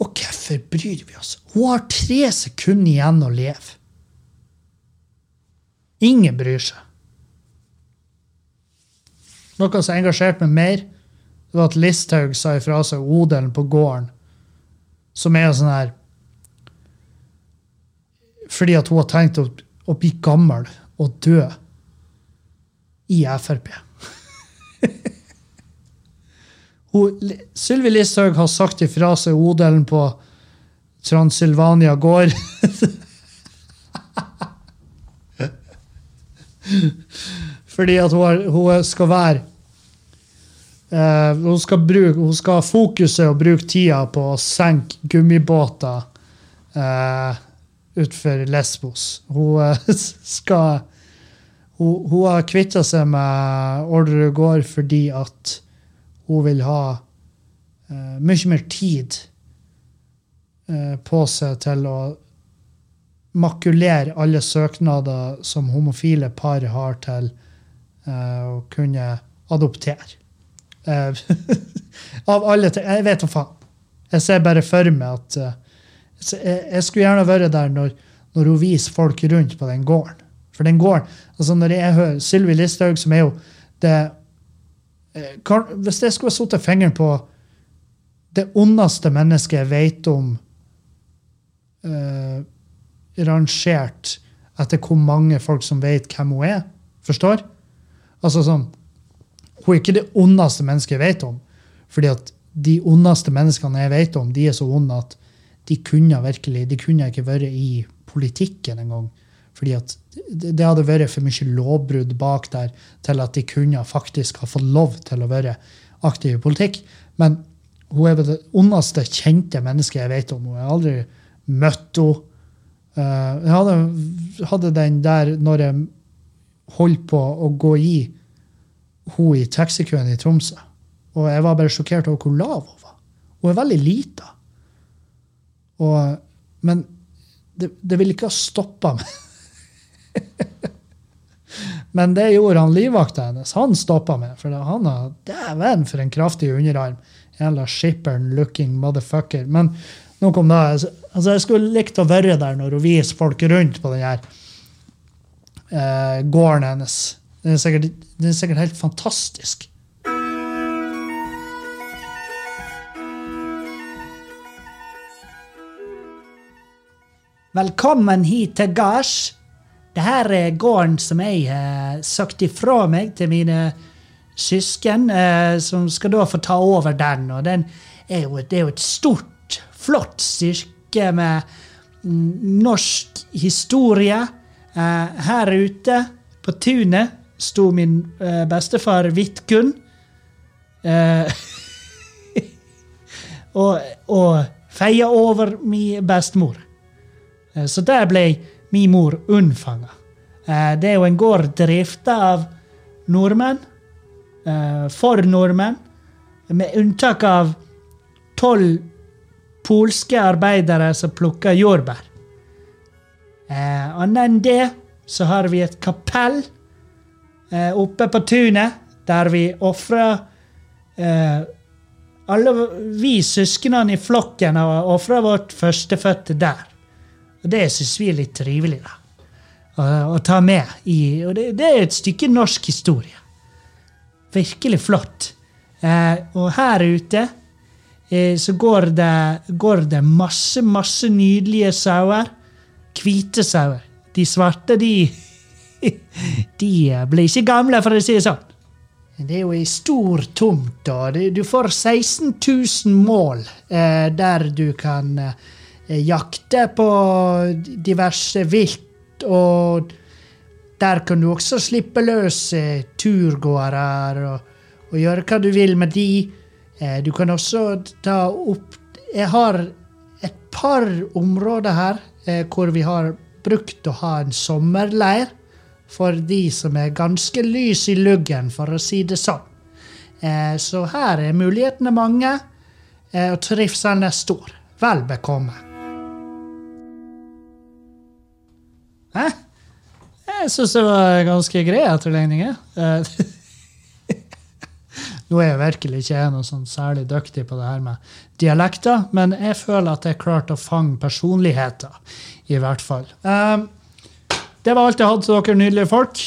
Og hvorfor bryr vi oss? Hun har tre sekunder igjen å leve. Ingen bryr seg. Noe som engasjerte meg mer, det var at Listhaug sa ifra seg odelen på gården, som er jo sånn her Fordi at hun har tenkt å, å bli gammel og dø i Frp. Hun- Sylvi Listhaug har sagt ifra seg odelen på Transylvania gård. Fordi at hun, hun skal være uh, hun, skal bruke, hun skal ha fokuset og bruke tida på å senke gummibåter uh, utenfor Lesbos. Hun uh, skal Hun, hun har kvitta seg med Orderud gård fordi at hun vil ha uh, mye mer tid uh, på seg til å makulere alle søknader som homofile par har til uh, å kunne adoptere. Av alle ting. Jeg vet da faen. Jeg ser bare for meg at jeg, jeg skulle gjerne vært der når, når hun viser folk rundt på den gården. For den gården, altså når jeg hører Sylvi Listhaug, som er jo det Hvis jeg skulle satt fingeren på det ondeste mennesket jeg vet om eh, rangert etter hvor mange folk som vet hvem hun er. Forstår? Altså sånn Hun er ikke det ondeste mennesket jeg vet om. Fordi at de ondeste menneskene jeg vet om, de er så onde at de kunne virkelig, de kunne ikke vært i politikken engang. Fordi at det hadde vært for mye lovbrudd bak der til at de kunne faktisk ha fått lov til å være aktive i politikk. Men hun er det ondeste kjente mennesket jeg vet om. Hun har aldri møtt henne. Eh, jeg hadde, hadde den der når jeg holdt på å gå i hun i taxikøen i Tromsø. Og jeg var bare sjokkert over hvor lav hun var. Hun er veldig lita. Men det, det ville ikke ha stoppa meg. men det gjorde han livvakta hennes. Han stoppa meg. For han har Dæven, for en kraftig underarm. Jævla shipperen-looking motherfucker. Men nok om det. Altså, jeg skulle likt å være der når hun viser folk rundt på den her eh, gården hennes. Den er, sikkert, den er sikkert helt fantastisk. Velkommen hit til gards. Dette er gården som jeg har sagt ifra meg til mine søsken, eh, som skal da få ta over den. Og den er jo, det er jo et stort, flott styrke med mm, norsk historie. Eh, her ute på tunet sto min eh, bestefar Vidkun. Og, og feia over min bestemor. Så der ble min mor unnfanga. Eh, Det er jo en gård drifta av nordmenn. eh, For nordmenn. Med unntak av tolv polske arbeidere som plukker jordbær. Eh, Annet enn det så har vi et kapell oppe på tunet, der vi ofrer Alle vi søsknene i flokken har ofra vårt førstefødte der. Og det syns vi er litt trivelig, da. Å, å ta med i Og det, det er et stykke norsk historie. Virkelig flott. Eh, og her ute eh, så går det, går det masse, masse nydelige sauer. Hvite sauer. De svarte, de De blir ikke gamle, for å si det sånn. Det er jo ei stor tomt, da. Du- får 16 000 mål eh, der du kan eh, jakte på diverse vilt, og der kan du også slippe løs eh, turgåere og, og gjøre hva du vil med de. Eh, du kan også ta opp Jeg har et par områder her eh, hvor vi har brukt å ha en sommerleir for de som er ganske lys i luggen, for å si det sånn. Eh, så her er mulighetene mange, eh, og trivselen er stor. Vel bekomme. Hæ? Jeg syns det var ganske grei etterligning. jeg. Eh, Nå er jeg virkelig ikke noe sånn særlig dyktig på det her med dialekter, men jeg føler at jeg klarte å fange personligheter, i hvert fall. Um, det var alt jeg hadde til dere nydelige folk.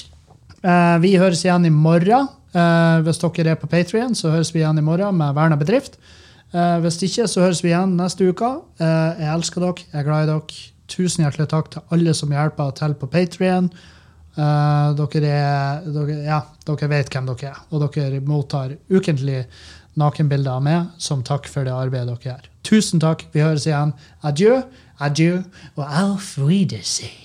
Uh, vi høres igjen i morgen. Uh, hvis dere er på Patrion, så høres vi igjen i morgen med Verna bedrift. Uh, hvis ikke, så høres vi igjen neste uke. Jeg elsker dere, jeg er glad i dere. Tusen hjertelig takk til alle som hjelper til på Patrion. Uh, dere, er, dere, ja, dere vet hvem dere er, og dere mottar ukentlig nakenbilder av meg som takk for det arbeidet dere gjør. Tusen takk. Vi høres igjen. Adjø, adjø og auf Wiedersehen.